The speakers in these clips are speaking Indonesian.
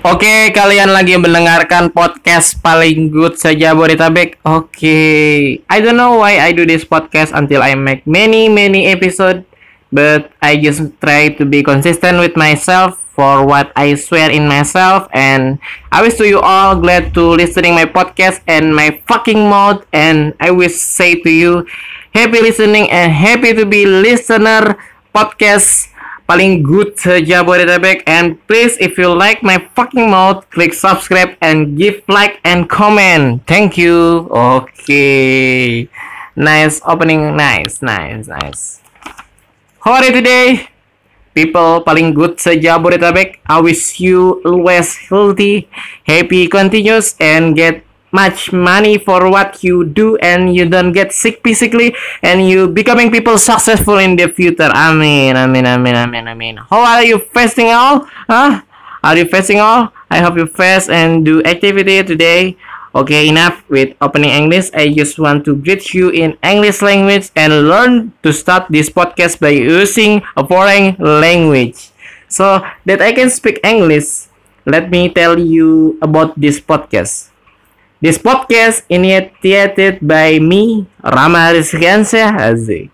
Oke, kalian lagi mendengarkan podcast paling good saja Bodetabek. Oke, I don't know why I do this podcast until I make many many episode, but I just try to be consistent with myself for what I swear in myself. And I wish to you all glad to listening my podcast and my fucking mouth. And I wish say to you happy listening and happy to be listener podcast paling good sejabodetabek and please if you like my fucking mouth click subscribe and give like and comment. Thank you. Okay. Nice opening. Nice nice nice. How are you today? People paling good sejabodetabek I wish you always healthy happy continuous and get much money for what you do and you don't get sick physically and you becoming people successful in the future. I mean, I mean, I mean, I mean, I mean. How are you fasting all? Huh? Are you fasting all? I hope you fast and do activity today. Okay, enough with opening English. I just want to greet you in English language and learn to start this podcast by using a foreign language. So that I can speak English, let me tell you about this podcast. This podcast initiated by me, Rama Rizkiansyah Aziz.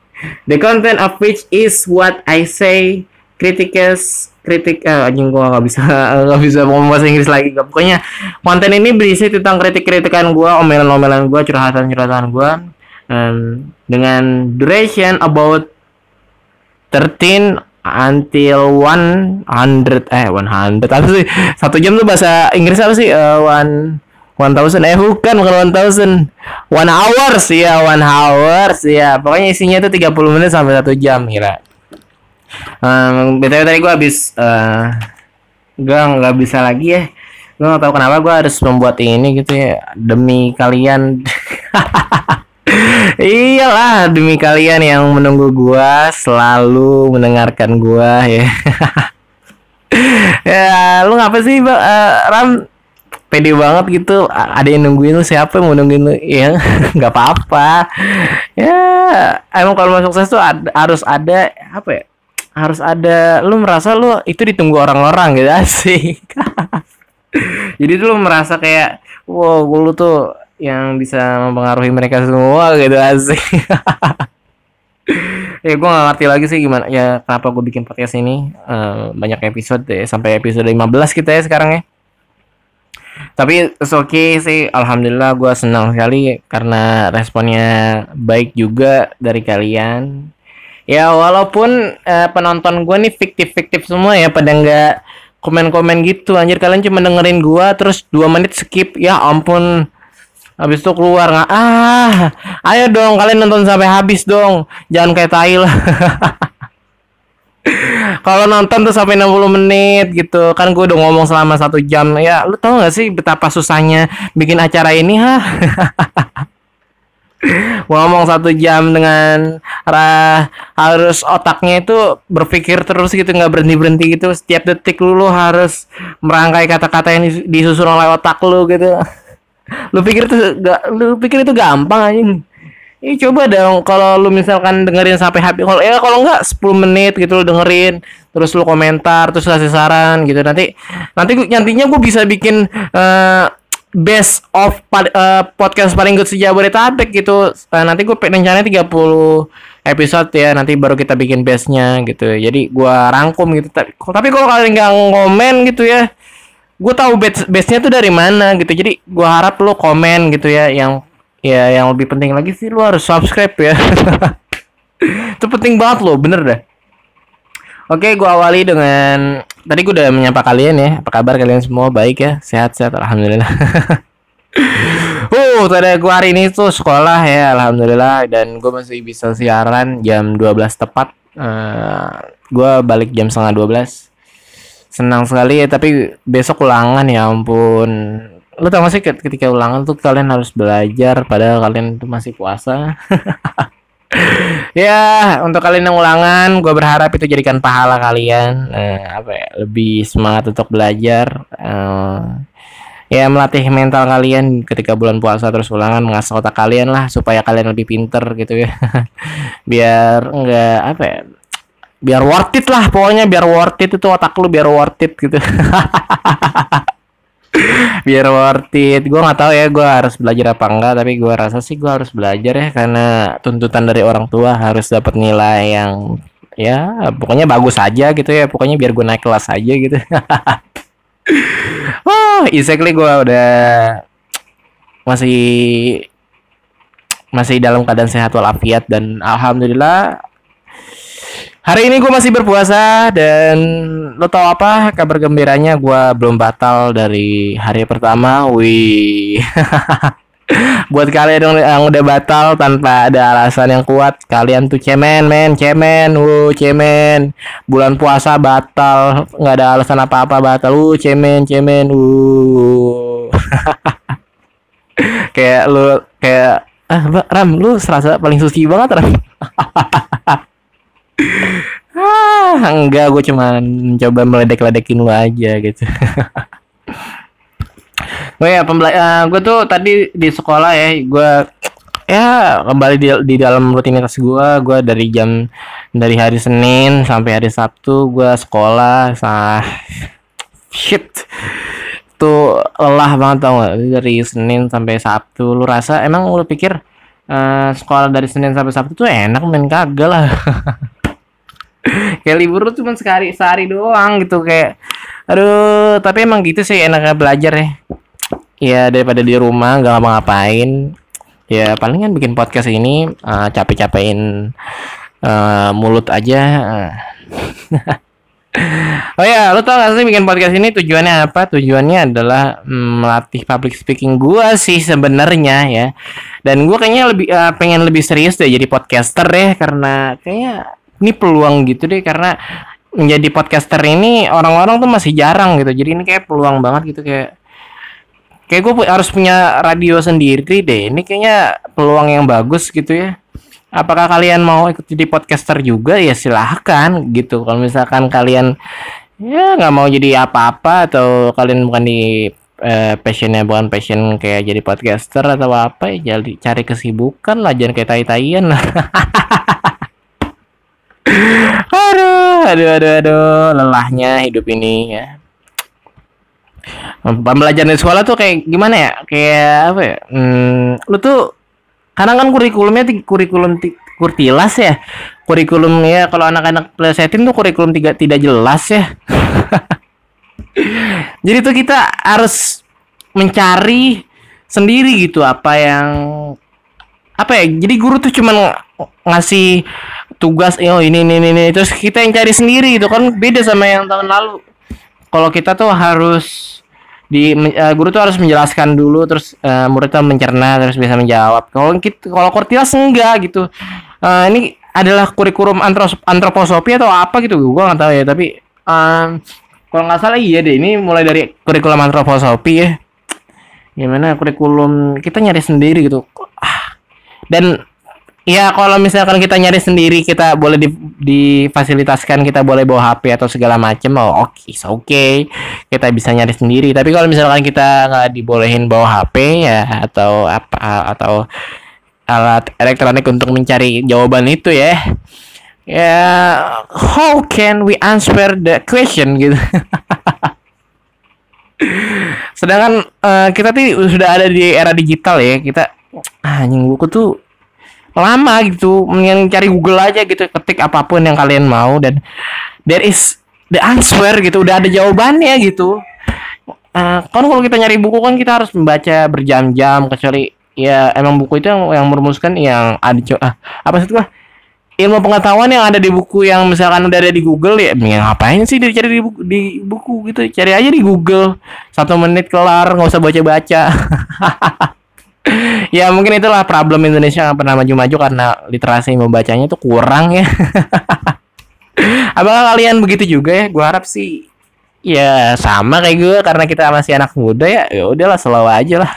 The content of which is what I say, critics, kritik, eh, anjing gua nggak bisa nggak bisa ngomong bahasa Inggris lagi. Pokoknya konten ini berisi tentang kritik-kritikan gua, omelan-omelan gua, curhatan-curhatan gua, um, dengan duration about 13 until 100 eh 100 apa sih satu jam tuh bahasa Inggris apa sih uh, one One thousand? Eh bukan bukan one thousand. One hours ya one hours ya pokoknya isinya itu 30 menit sampai satu jam kira um, btw tadi gue habis uh, gue nggak bisa lagi ya. Gue nggak tahu kenapa gue harus membuat ini gitu ya. Demi kalian. Iyalah demi kalian yang menunggu gue selalu mendengarkan gue ya. Ya lu ngapa sih uh, Ram pede banget gitu. Ada yang nungguin lu siapa? Yang mau nungguin lu? Ya nggak apa-apa. Ya emang kalau masuk sukses tuh ada, harus ada apa ya harus ada lu merasa lu itu ditunggu orang-orang gitu asik. Jadi tuh lu merasa kayak wow lu tuh yang bisa mempengaruhi mereka semua gitu asik. Ya gue gak ngerti lagi sih gimana ya kenapa gue bikin podcast ini. Uh, banyak episode deh sampai episode 15 kita ya sekarang ya tapi oke okay sih. Alhamdulillah gue senang sekali karena responnya baik juga dari kalian. Ya walaupun uh, penonton gue nih fiktif-fiktif semua ya pada nggak komen-komen gitu. Anjir kalian cuma dengerin gue terus dua menit skip. Ya ampun. Habis itu keluar nggak ah ayo dong kalian nonton sampai habis dong. Jangan kayak tai lah kalau nonton tuh sampai 60 menit gitu. Kan gue udah ngomong selama satu jam. Ya lu tau gak sih betapa susahnya bikin acara ini ha? Ngomong satu jam dengan arah harus otaknya itu berpikir terus gitu nggak berhenti berhenti gitu. Setiap detik lu, lu harus merangkai kata-kata yang disusun oleh otak lu gitu. Lu pikir tuh gak lu pikir itu gampang aja Ih coba dong. Kalau lu misalkan dengerin sampai habis kalau ya kalau enggak 10 menit gitu lu dengerin. Terus lu komentar terus kasih saran gitu. Nanti nanti nantinya gue bisa bikin uh, best of uh, podcast paling good sejauh Bodetabek gitu. Uh, nanti gue rencananya 30 episode ya. Nanti baru kita bikin bestnya gitu. Jadi gue rangkum gitu. Tapi tapi kalau kalian nggak ngomen gitu ya gue tahu best bestnya tuh dari mana gitu. Jadi gue harap lo komen gitu ya yang ya yang lebih penting lagi sih lu harus subscribe ya. Itu penting banget loh bener dah oke gua awali dengan tadi gua udah menyapa kalian ya. Apa kabar kalian semua? Baik ya? Sehat-sehat alhamdulillah. Uh, tadi gua hari ini tuh sekolah ya, alhamdulillah. Dan gue masih bisa siaran jam 12 tepat. Uh, gua balik jam setengah 12. Senang sekali ya, tapi besok ulangan ya ampun lu tau gak sih ketika ulangan tuh kalian harus belajar padahal kalian tuh masih puasa? Ya untuk kalian yang ulangan gue berharap itu jadikan pahala kalian. Eh, apa ya lebih semangat untuk belajar eh, ya melatih mental kalian ketika bulan puasa terus ulangan mengasah otak kalian lah supaya kalian lebih pinter gitu ya. Biar enggak apa ya biar worth it lah pokoknya biar worth it itu otak lu biar worth it gitu biar worth it. Gue nggak tahu ya gue harus belajar apa enggak tapi gue rasa sih gue harus belajar ya karena tuntutan dari orang tua harus dapat nilai yang ya pokoknya bagus aja gitu ya. Pokoknya biar gue naik kelas aja gitu. Oh exactly gue udah masih masih dalam keadaan sehat walafiat dan alhamdulillah Hari ini gue masih berpuasa dan lo tau apa kabar gembiranya gue belum batal dari hari pertama. Wih. Buat kalian yang udah batal tanpa ada alasan yang kuat, kalian tuh cemen, men, cemen, wuh, cemen. Bulan puasa batal, nggak ada alasan apa-apa batal, wuh, cemen, cemen, wuh. kayak lu kayak ah, Ram, lu serasa paling suci banget, Ram. ah enggak gue cuma coba meledek-ledekin lu aja gitu. Oh ya pembela uh, eh, gue tuh tadi di sekolah ya gue ya kembali di, di dalam rutinitas gue gue dari jam dari hari Senin sampai hari Sabtu gue sekolah sah shit tuh lelah banget tau gak dari Senin sampai Sabtu lu rasa emang lu pikir uh, sekolah dari Senin sampai Sabtu tuh enak main kagak lah kayak libur tuh cuma sekali sehari doang gitu kayak aduh tapi emang gitu sih enaknya belajar ya. Ya daripada di rumah nggak ngapa-ngapain. Ya palingan bikin podcast ini uh, capek-capekin uh, mulut aja oh ya lo tau gak sih bikin podcast ini tujuannya apa? Tujuannya adalah mm, melatih public speaking gua sih sebenarnya ya. Dan gua kayaknya lebih uh, pengen lebih serius deh jadi podcaster ya karena kayaknya ini peluang gitu deh karena menjadi podcaster ini orang-orang tuh masih jarang gitu. Jadi ini kayak peluang banget gitu kayak kayak gue harus punya radio sendiri deh. Ini kayaknya peluang yang bagus gitu ya. Apakah kalian mau ikut jadi podcaster juga? Ya silahkan gitu. Kalau misalkan kalian ya nggak mau jadi apa-apa atau kalian bukan di eh, passionnya bukan passion kayak jadi podcaster atau apa ya jadi cari kesibukan lah. Jangan kayak tai-taian. lah aduh, aduh, aduh, aduh, lelahnya hidup ini ya. Pembelajaran di sekolah tuh kayak gimana ya? Kayak apa ya? Hmm, lu tuh karena kan kurikulumnya kurikulum kurtilas ya. Kurikulum ya kalau anak-anak plesetin tuh kurikulum tiga tidak jelas ya. Jadi tuh kita harus mencari sendiri gitu apa yang apa ya? Jadi guru tuh cuma ngasih tugas oh ini ini ini terus kita yang cari sendiri gitu kan beda sama yang tahun lalu. Kalau kita tuh harus di uh, guru tuh harus menjelaskan dulu terus uh, muridnya mencerna terus bisa menjawab. Kalau kita kalau kortilas enggak gitu. Uh, ini adalah kurikulum antroposofi atau apa gitu? Gua nggak tahu ya tapi um, kalau nggak salah iya deh ini mulai dari kurikulum antroposofi ya. Gimana kurikulum kita nyari sendiri gitu. Ah. dan Ya kalau misalkan kita nyari sendiri kita boleh di, difasilitaskan kita boleh bawa HP atau segala macam oh oke okay, oke okay. kita bisa nyari sendiri. Tapi kalau misalkan kita nggak dibolehin bawa HP ya atau apa atau alat elektronik untuk mencari jawaban itu ya ya how can we answer the question gitu. Sedangkan uh, kita tuh sudah ada di era digital ya. Kita ah, anjing buku tuh lama gitu mendingan cari Google aja gitu ketik apa pun yang kalian mau dan there is the answer gitu udah ada jawabannya gitu. Uh, kan kalau kita nyari buku kan kita harus membaca berjam-jam kecuali ya emang buku itu yang yang merumuskan yang ada ah, apa sih itu ilmu pengetahuan yang ada di buku yang misalkan udah ada di Google ya mendingan ngapain sih dicari di buku, di buku gitu? Cari aja di Google. Satu menit kelar nggak usah baca-baca ya mungkin itulah problem Indonesia yang pernah maju-maju karena literasi membacanya itu kurang ya. Apakah kalian begitu juga ya? Gua harap sih ya sama kayak gue karena kita masih anak muda ya. Ya udahlah selalu aja lah.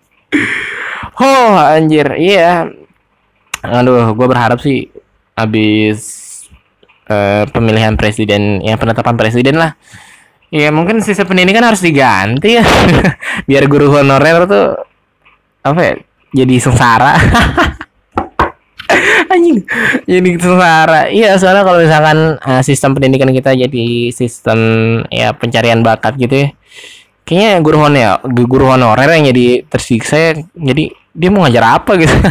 oh anjir, iya. Aduh, gue berharap sih habis uh, pemilihan presiden, ya penetapan presiden lah. Ya mungkin sistem pendidikan harus diganti ya. Biar guru honorer tuh apa ya? Jadi sengsara. Anjing. Jadi sengsara. Iya soalnya kalau misalkan uh, sistem pendidikan kita jadi sistem ya pencarian bakat gitu ya kayaknya guru honorer guru honorer yang jadi tersiksa jadi dia mau ngajar apa gitu.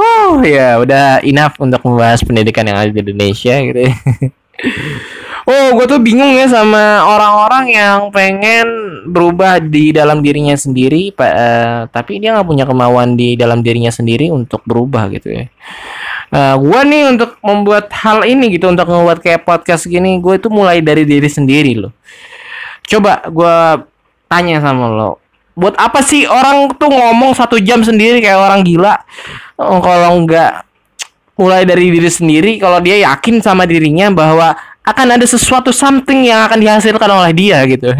Oh ya udah enough untuk membahas pendidikan yang ada di Indonesia gitu ya. Oh, gue tuh bingung ya sama orang-orang yang pengen berubah di dalam dirinya sendiri, pak. Uh, tapi dia nggak punya kemauan di dalam dirinya sendiri untuk berubah gitu ya. Uh, gue nih untuk membuat hal ini gitu, untuk membuat kayak podcast gini, gue itu mulai dari diri sendiri loh. Coba gue tanya sama lo, buat apa sih orang tuh ngomong satu jam sendiri kayak orang gila? Oh, kalau nggak mulai dari diri sendiri, kalau dia yakin sama dirinya bahwa akan ada sesuatu something yang akan dihasilkan oleh dia gitu.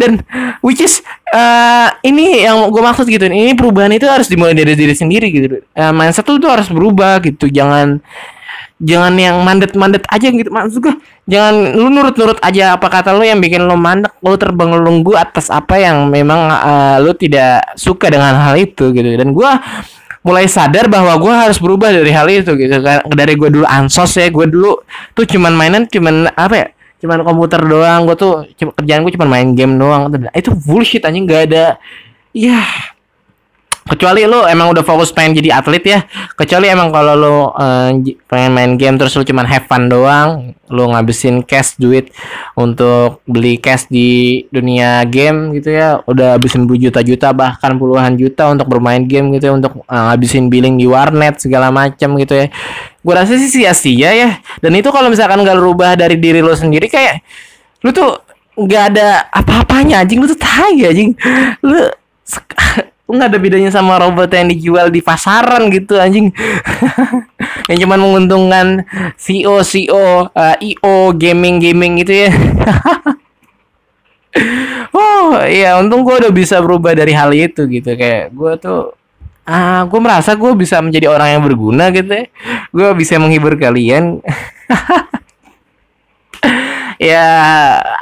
Dan which is uh, ini yang gue maksud gitu. Ini perubahan itu harus dimulai dari diri sendiri gitu. Uh, mindset tuh, tuh harus berubah gitu. Jangan jangan yang mandet-mandet aja gitu maksud gue jangan lu nurut-nurut aja apa kata lu yang bikin lu mandek lu terbang lunggu atas apa yang memang uh, lu tidak suka dengan hal itu gitu dan gue mulai sadar bahwa gue harus berubah dari hal itu gitu kan. Dari gue dulu ansos ya gue dulu tuh cuman mainan cuman apa ya cuman komputer doang. Gue tuh kerjaan gue cuman main game doang. Itu bullshit aja nggak ada. Ya kecuali lo emang udah fokus pengen jadi atlet ya. Kecuali emang kalau lo uh, pengen main game terus lo cuman have fun doang lo ngabisin cash duit untuk beli cash di dunia game gitu ya udah habisin berjuta-juta bahkan puluhan juta untuk bermain game gitu ya untuk uh, ngabisin billing di warnet segala macam gitu ya. Gue rasa sih sia-sia ya. Dan itu kalau misalkan gak rubah dari diri lo sendiri kayak lu tuh nggak ada apa-apanya anjing. Lu tuh tai anjing. Lu nggak ada bedanya sama robot yang dijual di pasaran gitu anjing? Yang cuman menguntungkan CEO CEO uh, IO gaming gaming gitu ya. Oh iya untung gue udah bisa berubah dari hal itu gitu. Kayak gue tuh ah gue merasa gue bisa menjadi orang yang berguna gitu ya. Gue bisa menghibur kalian ya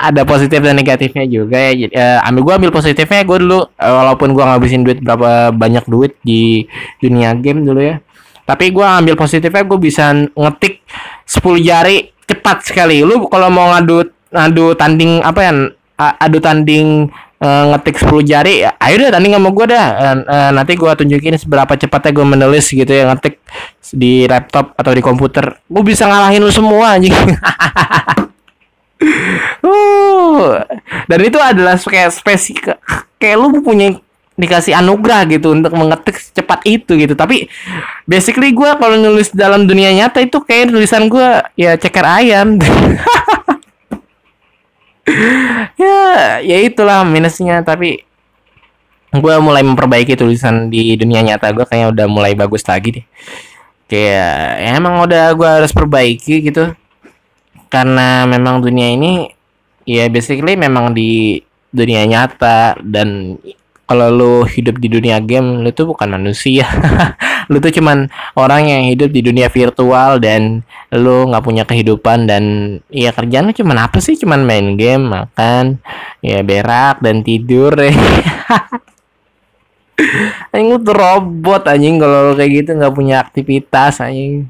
ada positif dan negatifnya juga ya. Uh, ambil gue ambil positifnya gue dulu uh, walaupun gue ngabisin duit berapa banyak duit di dunia game dulu ya. Tapi gue ambil positifnya gue bisa ngetik 10 jari cepat sekali. Lu kalau mau ngadu ngadu tanding apa ya? Adu tanding uh, ngetik 10 jari ya, ayo deh tanding sama gue dah uh, nanti gue tunjukin seberapa cepatnya gue menulis gitu ya ngetik di laptop atau di komputer gue bisa ngalahin lu semua anjing uh, dan itu adalah kayak spesi kayak lu punya dikasih anugerah gitu untuk mengetik cepat itu gitu. Tapi basically gue kalau nulis dalam dunia nyata itu kayak tulisan gue ya ceker ayam. Ya ya itulah minusnya. Tapi gue mulai memperbaiki tulisan di dunia nyata gue kayaknya udah mulai bagus lagi deh. Kayak ya emang udah gue harus perbaiki gitu karena memang dunia ini ya basically memang di dunia nyata dan kalau lu hidup di dunia game lu tuh bukan manusia. Lu tuh cuman orang yang hidup di dunia virtual dan lu nggak punya kehidupan dan ya kerjaan lu cuman apa sih? Cuman main game makan ya berak dan tidur anjing tuh robot anjing. Kalau kayak gitu nggak punya aktivitas anjing.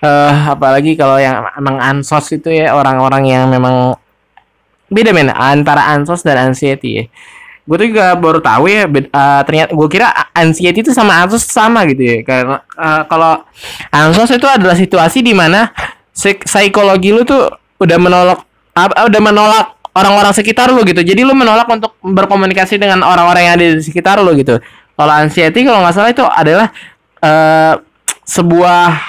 Uh, apalagi kalau yang emang ansos itu ya orang-orang yang memang beda men antara ansos dan anxiety ya. Gue tuh juga baru tahu ya uh, ternyata gue kira anxiety itu sama ansos sama gitu ya. Karena uh, kalau ansos itu adalah situasi di mana psikologi lu tuh udah menolak uh, udah menolak orang-orang sekitar lu gitu jadi lu menolak untuk berkomunikasi dengan orang-orang yang ada di sekitar lu gitu kalau anxiety kalau nggak salah itu adalah uh, sebuah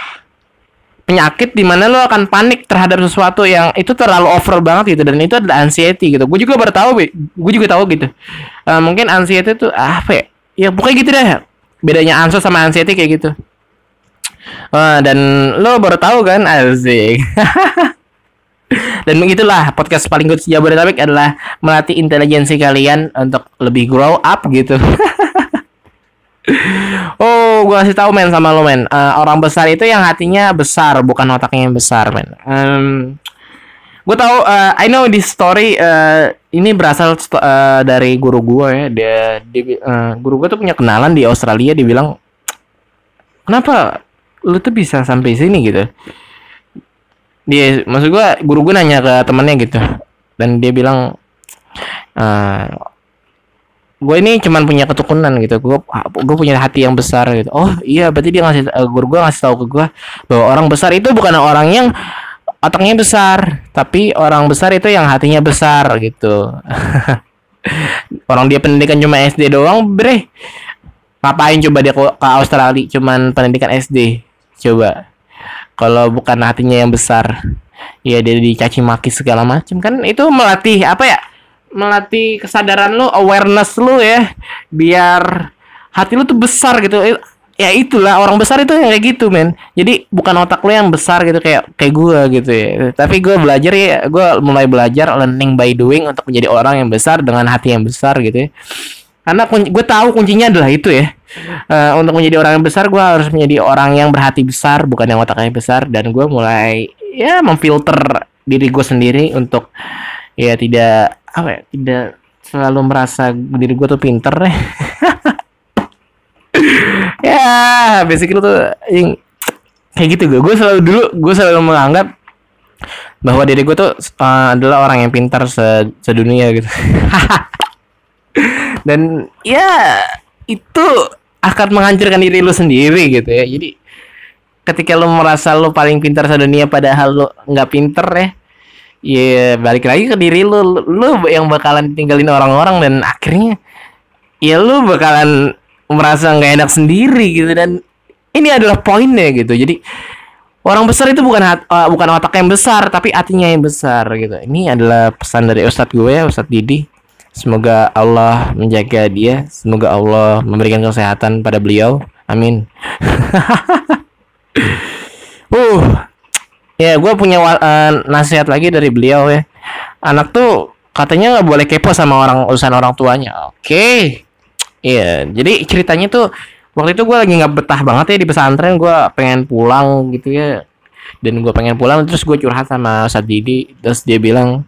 penyakit di mana lo akan panik terhadap sesuatu yang itu terlalu over banget gitu dan itu adalah anxiety gitu. Gue juga baru tahu, gue juga tahu gitu. Uh, mungkin anxiety itu apa ya? Ya pokoknya gitu deh. Bedanya ansos sama anxiety kayak gitu. Uh, dan lo baru tahu kan asik. dan begitulah podcast paling good Jabodetabek adalah melatih intelijensi kalian untuk lebih grow up gitu. oh, gue kasih tahu men sama lo men. Uh, orang besar itu yang hatinya besar, bukan otaknya yang besar men. Um, gue tahu, uh, I know this story. Uh, ini berasal uh, dari guru gue ya. Dia, dia uh, guru gue tuh punya kenalan di Australia. Dia bilang, kenapa lu tuh bisa sampai sini gitu? Dia maksud gua guru gue nanya ke temennya gitu. Dan dia bilang uh, gue ini cuman punya ketukunan gitu. Gue gue punya hati yang besar gitu. Oh iya berarti dia ngasih uh, guru gue ngasih tahu ke gue bahwa orang besar itu bukan orang yang otaknya besar tapi orang besar itu yang hatinya besar gitu. Orang dia pendidikan cuma SD doang bre. Ngapain coba dia ke Australia cuman pendidikan SD coba kalau bukan hatinya yang besar ya dia dicaci maki segala macam kan itu melatih apa ya melatih kesadaran lu, awareness lu ya, biar hati lu tuh besar gitu. Eh, ya itulah orang besar itu kayak gitu men. Jadi bukan otak lu yang besar gitu kayak kayak gua gitu ya. Tapi gua belajar ya, gua mulai belajar learning by doing untuk menjadi orang yang besar dengan hati yang besar gitu ya. Karena gue tahu kuncinya adalah itu ya. Uh, untuk menjadi orang yang besar, gue harus menjadi orang yang berhati besar, bukan yang otaknya besar. Dan gue mulai ya memfilter diri gue sendiri untuk ya tidak apa ya tidak selalu merasa diri gue tuh pinter deh ya basic tuh yang kayak gitu gue gue selalu dulu gue selalu menganggap bahwa diri gue tuh uh, adalah orang yang pintar se sedunia gitu dan ya itu akan menghancurkan diri lu sendiri gitu ya jadi ketika lu merasa lu paling pintar sedunia padahal lu nggak pinter ya yeah, balik lagi ke diri lu, lu yang bakalan tinggalin orang-orang dan akhirnya ya lu bakalan merasa nggak enak sendiri gitu dan ini adalah poinnya gitu. Jadi orang besar itu bukan hat, uh, bukan otak yang besar tapi hatinya yang besar gitu. Ini adalah pesan dari Ustadz gue ya, Ustadz Didi. Semoga Allah menjaga dia, semoga Allah memberikan kesehatan pada beliau. Amin. uh, Ya, gue punya uh, nasihat lagi dari beliau ya. Anak tuh katanya nggak boleh kepo sama orang urusan orang tuanya. Oke. Okay. Iya, jadi ceritanya tuh waktu itu gue lagi nggak betah banget ya di pesantren. Gue pengen pulang gitu ya. Dan gue pengen pulang terus gue curhat sama Ustadz Didi. Terus dia bilang,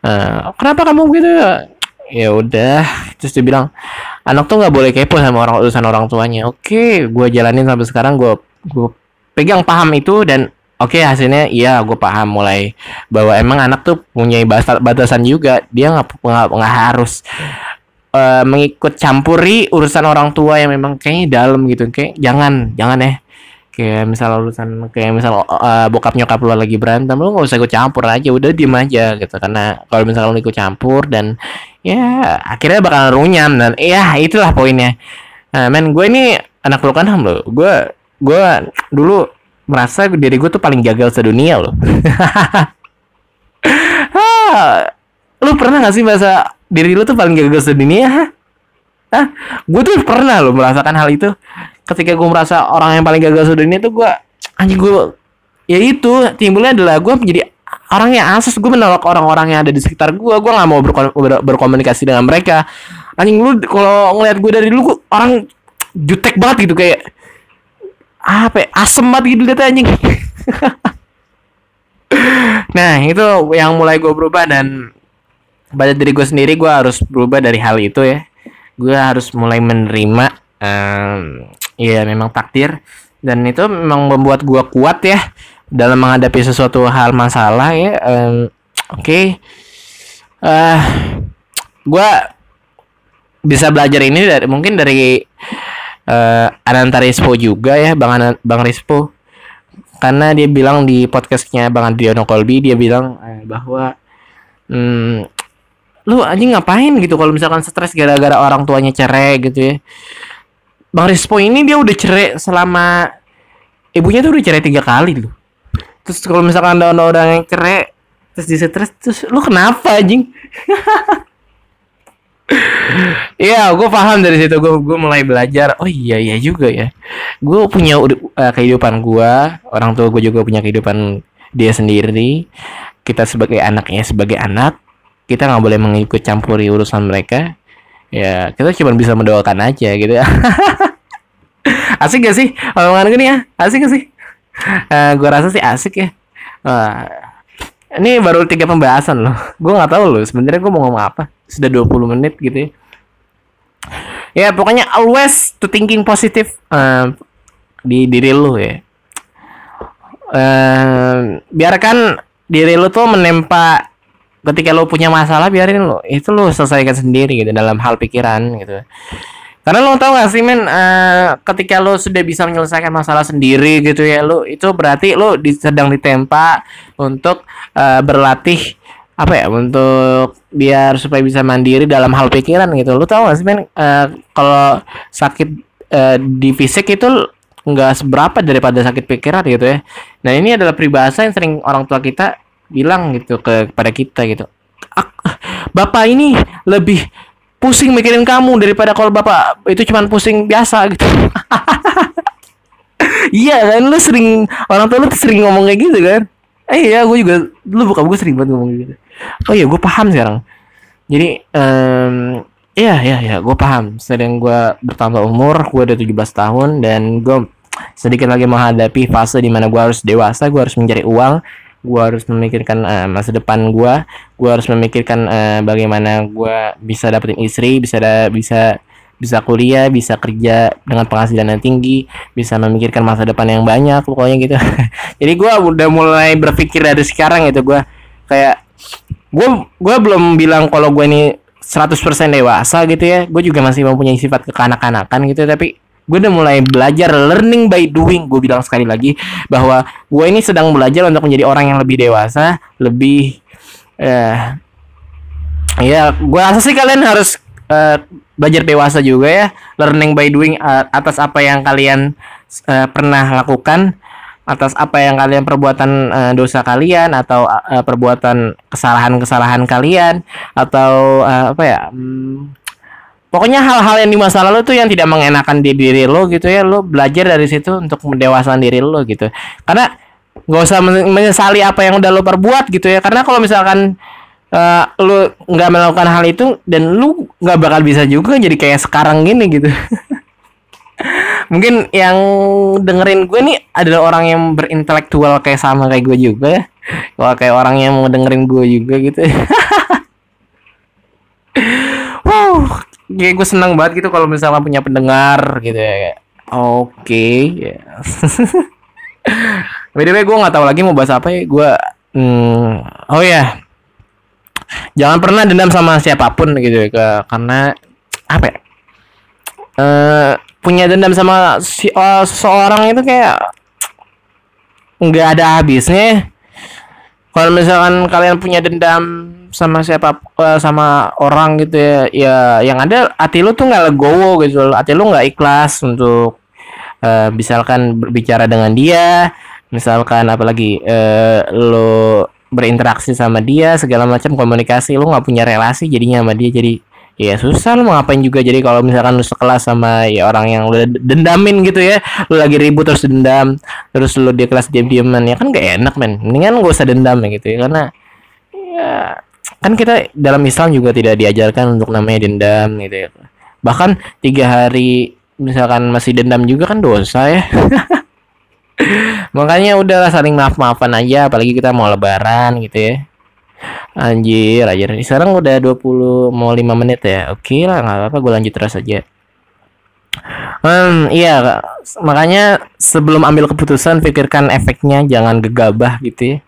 e, kenapa kamu gitu? Ya udah. Terus dia bilang, anak tuh nggak boleh kepo sama orang urusan orang tuanya. Oke, gue jalanin sampai sekarang. Gue gue pegang paham itu dan Oke okay, hasilnya iya gue paham mulai bahwa emang anak tuh punya batasan juga dia nggak nggak harus uh, mengikut campuri urusan orang tua yang memang kayaknya dalam gitu kayak jangan jangan ya kayak misal urusan kayak misal uh, bokap nyokap lu lagi berantem lu nggak usah ikut campur aja udah diem aja gitu karena kalau misalnya lu ikut campur dan ya akhirnya bakal runyam dan ya itulah poinnya nah men gue ini anak lu kan lo gue gue dulu merasa diri gue tuh paling gagal sedunia loh. lu pernah gak sih merasa diri lu tuh paling gagal sedunia? Ah, gue tuh pernah loh merasakan hal itu. Ketika gue merasa orang yang paling gagal sedunia tuh gue anjing gue ya itu timbulnya adalah gue menjadi orang yang asas gue menolak orang-orang yang ada di sekitar gue gue nggak mau berko ber berkomunikasi dengan mereka. Anjing lu kalau ngeliat gue dari dulu gue orang jutek banget gitu kayak apa ya, asem banget gitu lihat anjing. Nah itu yang mulai gue berubah dan pada diri gue sendiri gue harus berubah dari hal itu ya. Gue harus mulai menerima um, ya memang takdir. Dan itu memang membuat gue kuat ya dalam menghadapi sesuatu hal masalah ya um, oke. Okay. uh, gue bisa belajar ini dari mungkin dari uh, Ananta Rispo juga ya Bang An Bang Rispo. Karena dia bilang di podcastnya Bang Adriano Kolbi dia bilang eh, bahwa hmm, lu anjing ngapain gitu kalau misalkan stres gara-gara orang tuanya cerai gitu ya. Bang Rispo ini dia udah cerai selama ibunya tuh udah cerai tiga kali loh terus kalau misalkan ada orang yang cerai terus di stres terus lu kenapa anjing Iya, gue paham dari situ. Gue gue mulai belajar. Oh iya iya juga ya. Gue punya uh, kehidupan gue. Orang tua gue juga punya kehidupan dia sendiri. Kita sebagai anaknya sebagai anak, kita nggak boleh mengikut campuri urusan mereka. Ya, kita cuma bisa mendoakan aja gitu ya. asik gak sih omongan gini ya? Asik gak sih? Uh, eh, gue rasa sih asik ya. Uh, ini baru tiga pembahasan loh. Gue nggak tahu loh. Sebenarnya gue mau ngomong apa sudah 20 menit gitu ya ya pokoknya always to thinking positif uh, di diri lu ya eh, biarkan diri lu tuh menempa ketika lu punya masalah biarin lu itu lu selesaikan sendiri gitu dalam hal pikiran gitu karena lo tau gak sih men uh, ketika lo sudah bisa menyelesaikan masalah sendiri gitu ya lo itu berarti lo sedang ditempa untuk uh, berlatih apa ya untuk biar supaya bisa mandiri dalam hal pikiran gitu. Lo tau gak sih men uh, kalau sakit uh, di fisik itu nggak seberapa daripada sakit pikiran gitu ya. Nah ini adalah peribahasa yang sering orang tua kita bilang gitu ke kepada kita gitu. Bapak ini lebih pusing mikirin kamu daripada kalau bapak itu cuman pusing biasa gitu. Iya kan lu sering orang tua lu sering ngomong kayak gitu kan? Eh iya gue juga lu buka gue sering banget ngomong gitu. Oh iya gue paham sekarang. Jadi um, iya iya iya gue paham. Sedang gue bertambah umur gue udah 17 tahun dan gue sedikit lagi menghadapi fase di mana gue harus dewasa gue harus mencari uang gue harus memikirkan uh, masa depan gue gue harus memikirkan uh, bagaimana gue bisa dapetin istri bisa da bisa bisa kuliah bisa kerja dengan penghasilan yang tinggi bisa memikirkan masa depan yang banyak pokoknya gitu. Jadi gue udah mulai berpikir dari sekarang gitu gue kayak gue gue belum bilang kalau gue ini 100% dewasa gitu ya. Gue juga masih mempunyai sifat kekanak-kanakan gitu tapi gue udah mulai belajar learning by doing gue bilang sekali lagi bahwa gue ini sedang belajar untuk menjadi orang yang lebih dewasa lebih uh, ya gue rasa sih kalian harus uh, belajar dewasa juga ya learning by doing uh, atas apa yang kalian uh, pernah lakukan atas apa yang kalian perbuatan uh, dosa kalian atau uh, perbuatan kesalahan-kesalahan kalian atau uh, apa ya um, pokoknya hal-hal yang di masa lalu tuh yang tidak mengenakan di diri lo gitu ya lo belajar dari situ untuk mendewasaan diri lo gitu. Karena nggak usah menyesali apa yang udah lo perbuat gitu ya. Karena kalau misalkan uh, lo nggak melakukan hal itu dan lo nggak bakal bisa juga jadi kayak sekarang gini gitu. Mungkin yang dengerin gue nih adalah orang yang berintelektual kayak sama kayak gue juga ya. Kalau kayak orang yang mau dengerin gue juga gitu wow kayak gue senang banget gitu kalau misalnya punya pendengar gitu ya oke okay. ya. By the way gue nggak tahu lagi mau bahas apa ya. Gue hmm, oh ya. Jangan pernah dendam sama siapa pun gitu ya ke, karena apa ya? Uh, punya dendam sama si uh, seseorang itu kayak nggak ada habisnya. Kalau misalkan kalian punya dendam sama siapa uh, sama orang gitu ya. Ya yang ada hati lu tuh nggak legowo gitu hati lu nggak ikhlas untuk uh, misalkan berbicara dengan dia misalkan apalagi uh, lu berinteraksi sama dia segala macam komunikasi lu nggak punya relasi jadinya sama dia. Jadi ya susah lu mau ngapain juga. Jadi kalau misalkan lu sekelas sama ya orang yang udah dendamin gitu ya lu lagi ribut terus dendam terus lu di kelas diam-diaman ya kan gak enak men. Mendingan gak usah dendam ya gitu ya karena ya kan kita dalam Islam juga tidak diajarkan untuk namanya dendam gitu ya. Bahkan tiga hari misalkan masih dendam juga kan dosa ya. Makanya udahlah saling maaf maafan aja apalagi kita mau lebaran gitu ya. Anjir aja sekarang udah 20 mau 5 menit ya. Oke lah nggak apa-apa gue lanjut terus aja. Hmm, iya, makanya sebelum ambil keputusan pikirkan efeknya, jangan gegabah gitu ya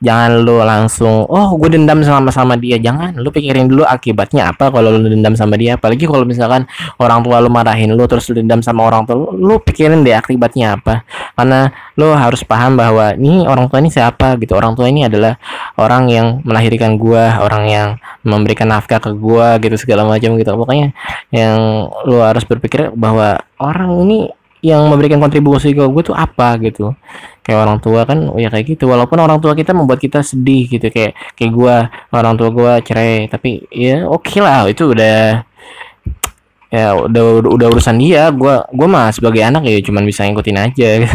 jangan lu langsung oh gue dendam sama sama dia. Jangan lu pikirin dulu akibatnya apa kalau lu dendam sama dia. Apalagi kalau misalkan orang tua lu marahin lu terus lu dendam sama orang tua lu, lu pikirin deh akibatnya apa. Karena lu harus paham bahwa ini orang tua ini siapa gitu. Orang tua ini adalah orang yang melahirkan gua orang yang memberikan nafkah ke gua gitu segala macam gitu. Pokoknya yang lu harus berpikir bahwa orang ini yang memberikan kontribusi ke gue tuh apa gitu. Kayak orang tua kan oh ya kayak gitu. Walaupun orang tua kita membuat kita sedih gitu kayak kayak gue orang tua gue cerai. Tapi ya oke okay lah itu udah ya udah udah, udah urusan dia. Gue gue mah sebagai anak ya cuman bisa ngikutin aja.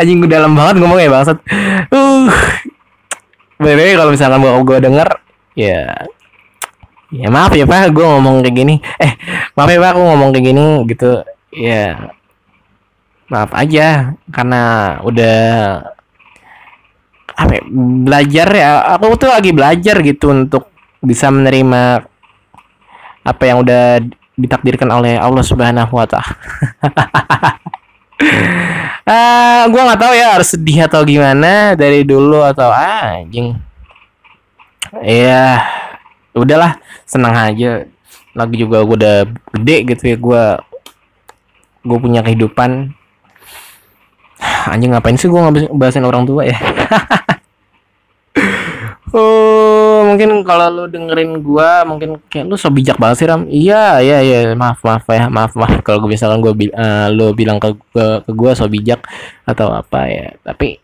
Anjing gue dalam banget ngomong ya bangsat. Uh. Kalau misalkan gue gue denger ya ya maaf ya pak. Gue ngomong kayak gini. Eh maaf ya pak. Aku ngomong kayak gini gitu. Ya maaf aja. Karena udah apa ya, belajar ya. Aku tuh lagi belajar gitu untuk bisa menerima apa yang udah ditakdirkan oleh Allah Subhanahu wa taala. uh, gue nggak tahu ya harus sedih atau gimana dari dulu atau ah, anjing. Ya udahlah senang aja lagi juga gue udah gede gitu ya gue gue punya kehidupan anjing ngapain sih gue ngabasin orang tua ya Oh, mungkin kalau lu dengerin gua mungkin kayak lu so bijak banget sih Ram. Iya, iya, iya. Maaf, maaf ya. Maaf, maaf kalau gue misalkan gua uh, lu bilang ke gua, ke gua so bijak atau apa ya. Tapi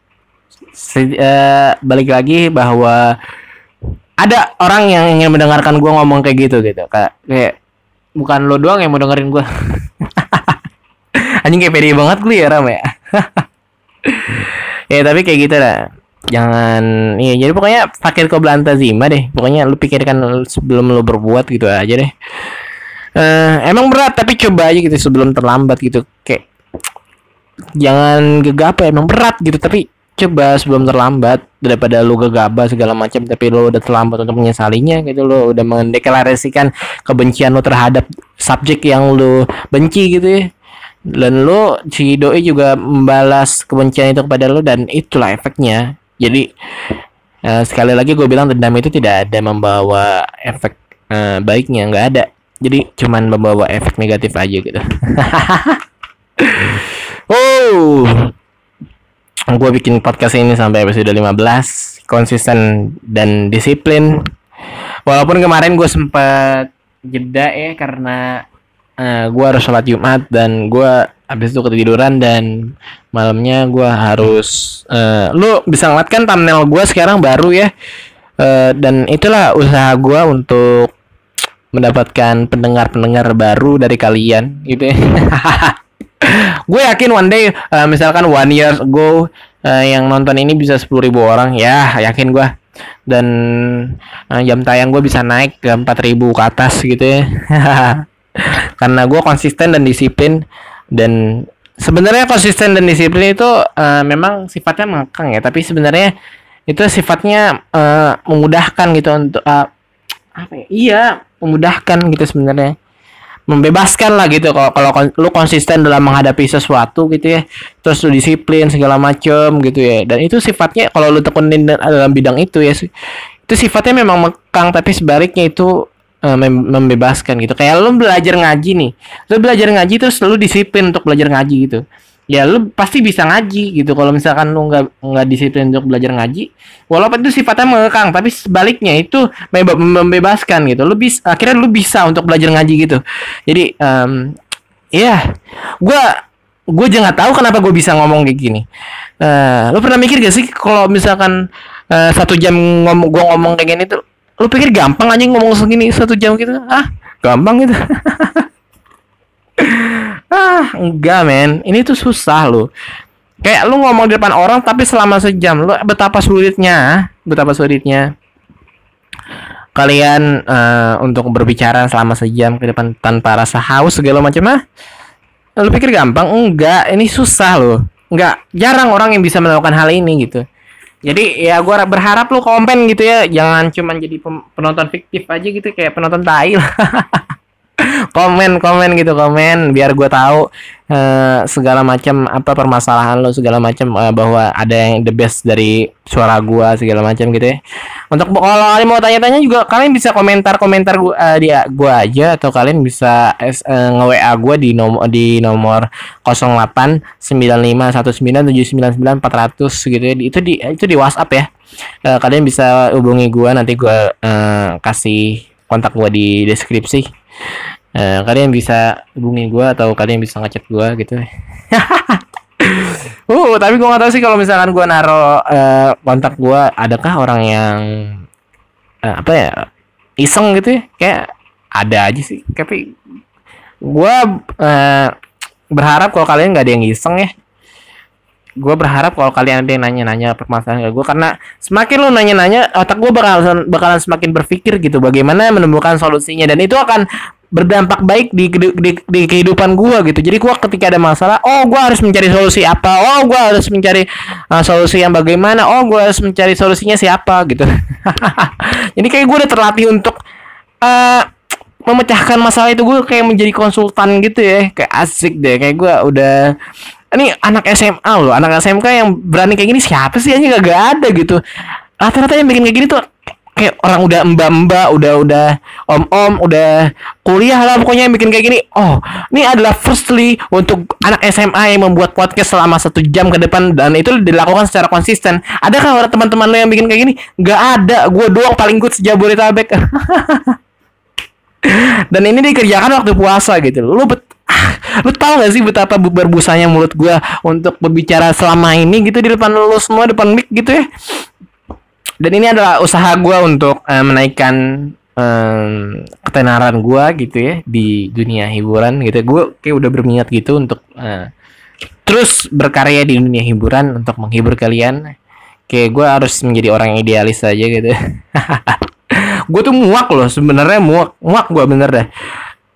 uh, balik lagi bahwa ada orang yang ingin mendengarkan gua ngomong kayak gitu gitu. Kayak kayak bukan lo doang yang mau dengerin gua. Anjing kayak pede banget gue ya Ram ya. ya tapi kayak gitu lah jangan iya jadi pokoknya fakir kau belanta zima deh pokoknya lu pikirkan sebelum lu berbuat gitu aja deh uh, emang berat tapi coba aja gitu sebelum terlambat gitu kayak jangan gegabah emang berat gitu tapi coba sebelum terlambat daripada lu gegabah segala macam tapi lu udah terlambat untuk menyesalinya gitu lu udah mendeklarasikan kebencian lu terhadap subjek yang lu benci gitu ya dan lu si doi juga membalas kebencian itu kepada lu dan itulah efeknya jadi uh, sekali lagi gue bilang dendam itu tidak ada membawa efek uh, baiknya, nggak ada. Jadi cuman membawa efek negatif aja gitu. oh, gue bikin podcast ini sampai episode 15 konsisten dan disiplin. Walaupun kemarin gue sempat jeda ya karena uh, eh, gue harus sholat Jumat dan gue habis itu ketiduran dan malamnya gue harus uh, lu bisa ngeliat kan thumbnail gue sekarang baru ya. Uh, dan itulah usaha gue untuk mendapatkan pendengar-pendengar baru dari kalian gitu ya gue yakin one day uh, misalkan one year ago uh, yang nonton ini bisa sepuluh ribu orang. Ya yakin gue dan uh, jam tayang gue bisa naik ke empat ribu ke atas gitu ya. Karena gue konsisten dan disiplin. Dan sebenarnya konsisten dan disiplin itu uh, memang sifatnya mengekang ya. Tapi sebenarnya itu sifatnya uh, memudahkan gitu untuk uh, apa ya? Iya memudahkan gitu sebenarnya membebaskan lah gitu kalau kalau lu konsisten dalam menghadapi sesuatu gitu ya terus lu disiplin segala macem gitu ya dan itu sifatnya kalau lu tekunin dalam bidang itu ya itu sifatnya memang mekang tapi sebaliknya itu uh, membebaskan gitu. Kayak lu belajar ngaji nih. Lu belajar ngaji terus lu disiplin untuk belajar ngaji gitu. Ya lu pasti bisa ngaji gitu. Kalau misalkan lu nggak nggak disiplin untuk belajar ngaji, walaupun itu sifatnya mengekang, tapi sebaliknya itu membebaskan gitu. Lu bisa akhirnya lu bisa untuk belajar ngaji gitu. Jadi um, ya yeah, gua gue juga nggak tahu kenapa gue bisa ngomong kayak gini. Uh, lu pernah mikir gak sih kalau misalkan uh, satu jam ngomong gue ngomong kayak gini tuh lu pikir gampang aja ngomong segini satu jam gitu ah gampang gitu ah enggak men. Ini tuh susah lo kayak lu ngomong di depan orang tapi selama sejam lu betapa sulitnya betapa sulitnya kalian uh, untuk berbicara selama sejam ke depan tanpa rasa haus segala macam ah. Lu pikir gampang? Enggak ini susah loh. Enggak jarang orang yang bisa melakukan hal ini gitu. Jadi ya gue berharap lu komen gitu ya. Jangan cuma jadi penonton fiktif aja gitu. Kayak penonton tai lah komen komen gitu komen. Biar gue tahu uh, segala macam apa permasalahan lo segala macam uh, bahwa ada yang the best dari suara gue segala macam gitu ya. Untuk kalau kalian mau tanya-tanya juga kalian bisa komentar komentar gua uh, di gua aja atau kalian bisa uh, nge WA gue di nomor di nomor 08 400 gitu ya. Itu di itu di WhatsApp ya. Uh, kalian bisa hubungi gue nanti gue uh, kasih kontak gue di deskripsi uh, kalian bisa hubungi gue atau kalian bisa ngechat gue gitu. Uh tapi gue gak tahu sih kalau misalkan gue naro uh, kontak gue adakah orang yang uh, apa ya iseng gitu ya? Kayak ada aja sih. Tapi gue uh, berharap kalau kalian nggak ada yang iseng ya gue berharap kalau kalian ada yang nanya-nanya permasalahan ke gue karena semakin lu nanya-nanya otak gue bakalan bakalan semakin berpikir gitu bagaimana menemukan solusinya. Dan itu akan berdampak baik di, di, di, di kehidupan gue gitu. Jadi gue ketika ada masalah oh gue harus mencari solusi apa? Oh gue harus mencari uh, solusi yang bagaimana? Oh gue harus mencari solusinya siapa? Gitu. Jadi kayak gue udah terlatih untuk uh, memecahkan masalah itu gue kayak menjadi konsultan gitu ya. Kayak asik deh kayak gue udah ini anak SMA loh anak SMK yang berani kayak gini siapa sih aja gak ada gitu rata-rata yang bikin kayak gini tuh kayak orang udah mbak-mbak, udah udah om-om, udah kuliah lah pokoknya yang bikin kayak gini. Oh, ini adalah firstly untuk anak SMA yang membuat podcast selama satu jam ke depan dan itu dilakukan secara konsisten. Adakah orang teman-teman lo yang bikin kayak gini? Gak ada. Gue doang paling good sejabodetabek. dan ini dikerjakan waktu puasa gitu. Lu bet lu tau gak sih betapa berbusanya mulut gue untuk berbicara selama ini gitu di depan lu semua depan mic gitu ya? Dan ini adalah usaha gue untuk uh, menaikkan um, ketenaran gue gitu ya di dunia hiburan gitu. Gue kayak udah berminat gitu untuk uh, terus berkarya di dunia hiburan untuk menghibur kalian. Kayak gue harus menjadi orang yang idealis aja gitu. Gue tuh muak loh sebenarnya muak muak gue bener dah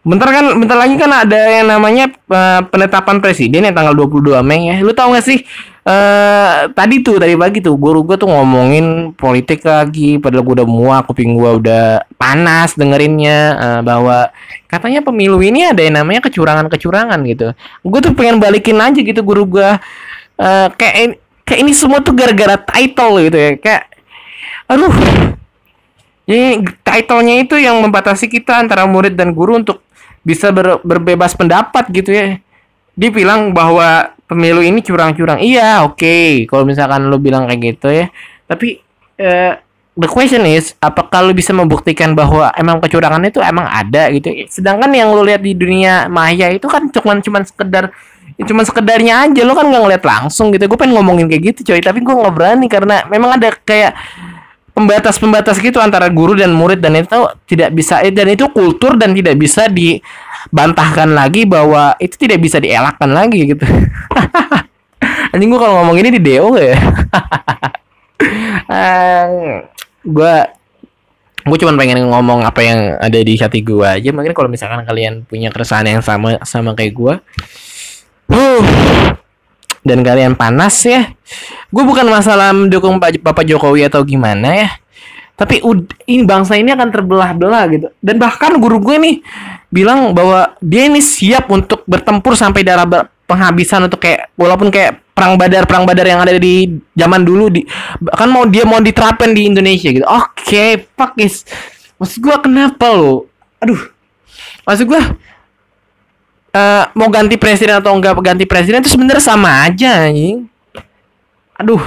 Bentar kan, bentar lagi kan ada yang namanya uh, penetapan presiden yang tanggal 22 Mei ya. Lu tau gak sih? Uh, tadi tuh tadi pagi tuh guru gue tuh ngomongin politik lagi padahal gue udah muak kuping gue udah panas dengerinnya uh, bahwa katanya pemilu ini ada yang namanya kecurangan-kecurangan gitu. Gue tuh pengen balikin aja gitu guru gue uh, kayak kayak ini semua tuh gara-gara title gitu ya. Kayak aduh. Ini titlenya itu yang membatasi kita antara murid dan guru untuk bisa ber, berbebas pendapat gitu ya. Dia bilang bahwa pemilu ini curang-curang. Iya oke. Okay. kalau misalkan lo bilang kayak gitu ya. Tapi uh, the question is apakah lo bisa membuktikan bahwa emang kecurangan itu emang ada gitu? Sedangkan yang lo lihat di dunia maya itu kan cuma cuma sekedar cuma sekedarnya aja. Lo kan nggak ngeliat langsung gitu. Gue pengen ngomongin kayak gitu coy. Tapi gue nggak berani karena memang ada kayak pembatas-pembatas gitu antara guru dan murid dan itu tidak bisa eh, dan itu kultur dan tidak bisa dibantahkan lagi bahwa itu tidak bisa dielakkan lagi gitu. Anjing gua kalau ngomong ini di DO ya. gue gue cuma pengen ngomong apa yang ada di hati gue aja mungkin kalau misalkan kalian punya keresahan yang sama sama kayak gue uh, dan kalian panas ya. Gue bukan masalah mendukung Pak Bapak Jokowi atau gimana ya. Tapi ini bangsa ini akan terbelah-belah gitu. Dan bahkan guru gue nih bilang bahwa dia ini siap untuk bertempur sampai darah penghabisan untuk kayak walaupun kayak perang badar perang badar yang ada di zaman dulu di kan mau dia mau diterapkan di Indonesia gitu. Oke okay, fuck is. Maksud gue kenapa lo? Aduh. Maksud gue uh, mau ganti presiden atau enggak ganti presiden itu sebenarnya sama aja anjing. Aduh.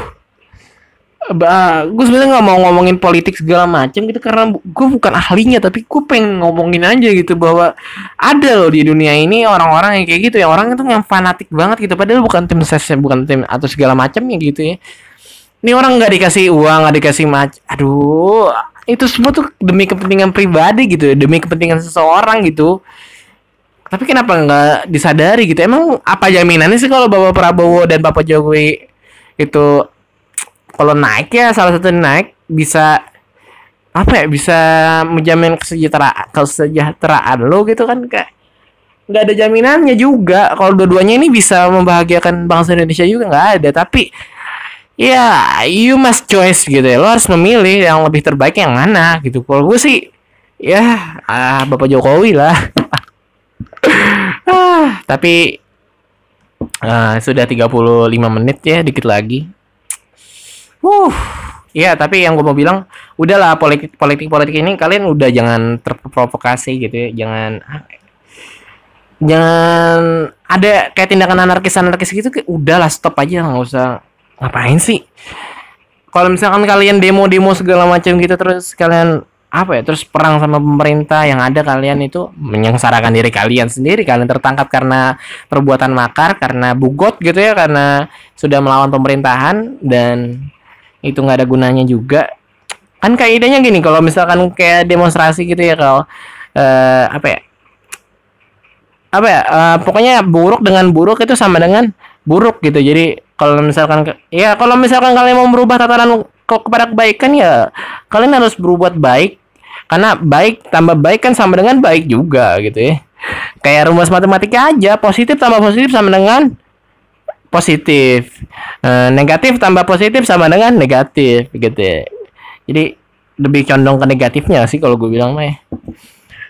Uh, gue sebenarnya nggak mau ngomongin politik segala macam gitu karena gue bukan ahlinya tapi gue pengen ngomongin aja gitu bahwa ada loh di dunia ini orang-orang yang kayak gitu ya orang itu yang fanatik banget gitu padahal bukan tim ses bukan tim atau segala macamnya gitu ya ini orang nggak dikasih uang nggak dikasih mac aduh itu semua tuh demi kepentingan pribadi gitu ya demi kepentingan seseorang gitu tapi kenapa nggak disadari gitu? Emang apa jaminannya sih kalau bapak Prabowo dan bapak Jokowi itu kalau naik ya salah satu naik bisa apa ya bisa menjamin kesejahteraan kesejahteraan lo gitu kan? Kayak nggak ada jaminannya juga. Kalau dua-duanya ini bisa membahagiakan bangsa Indonesia juga nggak ada. Tapi ya you must choice gitu ya. Lo harus memilih yang lebih terbaik yang mana gitu. Kalau gue sih ya ah, bapak Jokowi lah ah, tapi uh, sudah 35 menit ya dikit lagi. Uh, ya tapi yang gue mau bilang, udahlah politik politik politik ini kalian udah jangan terprovokasi gitu ya, jangan jangan ada kayak tindakan anarkis anarkis gitu, udahlah stop aja nggak usah ngapain sih. Kalau misalkan kalian demo-demo segala macam gitu terus kalian apa ya terus perang sama pemerintah yang ada kalian itu menyengsarakan diri kalian sendiri. Kalian tertangkap karena perbuatan makar karena bugot gitu ya karena sudah melawan pemerintahan dan itu nggak ada gunanya juga. Kan kaidahnya gini kalau misalkan kayak demonstrasi gitu ya kalau uh, apa ya apa ya uh, pokoknya buruk dengan buruk itu sama dengan buruk gitu. Jadi kalau misalkan ya kalau misalkan kalian mau merubah tataran kepada kebaikan ya kalian harus berbuat baik karena baik tambah baik kan sama dengan baik juga gitu ya. Kayak rumus matematika aja positif tambah positif sama dengan positif. E, negatif tambah positif sama dengan negatif gitu ya. Jadi lebih condong ke negatifnya sih kalau gue bilang mah ya.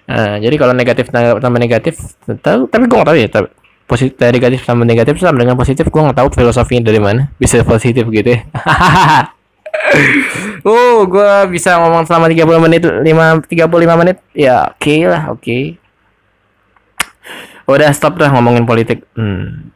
E, jadi kalau negatif tambah negatif tahu tapi gue gak tahu ya tapi positif negatif sama negatif sama dengan positif gue nggak tahu filosofinya dari mana. Bisa positif gitu ya oh gue bisa ngomong selama 30 menit 5 35 menit ya oke okay lah oke okay. udah stop dah ngomongin politik hmm.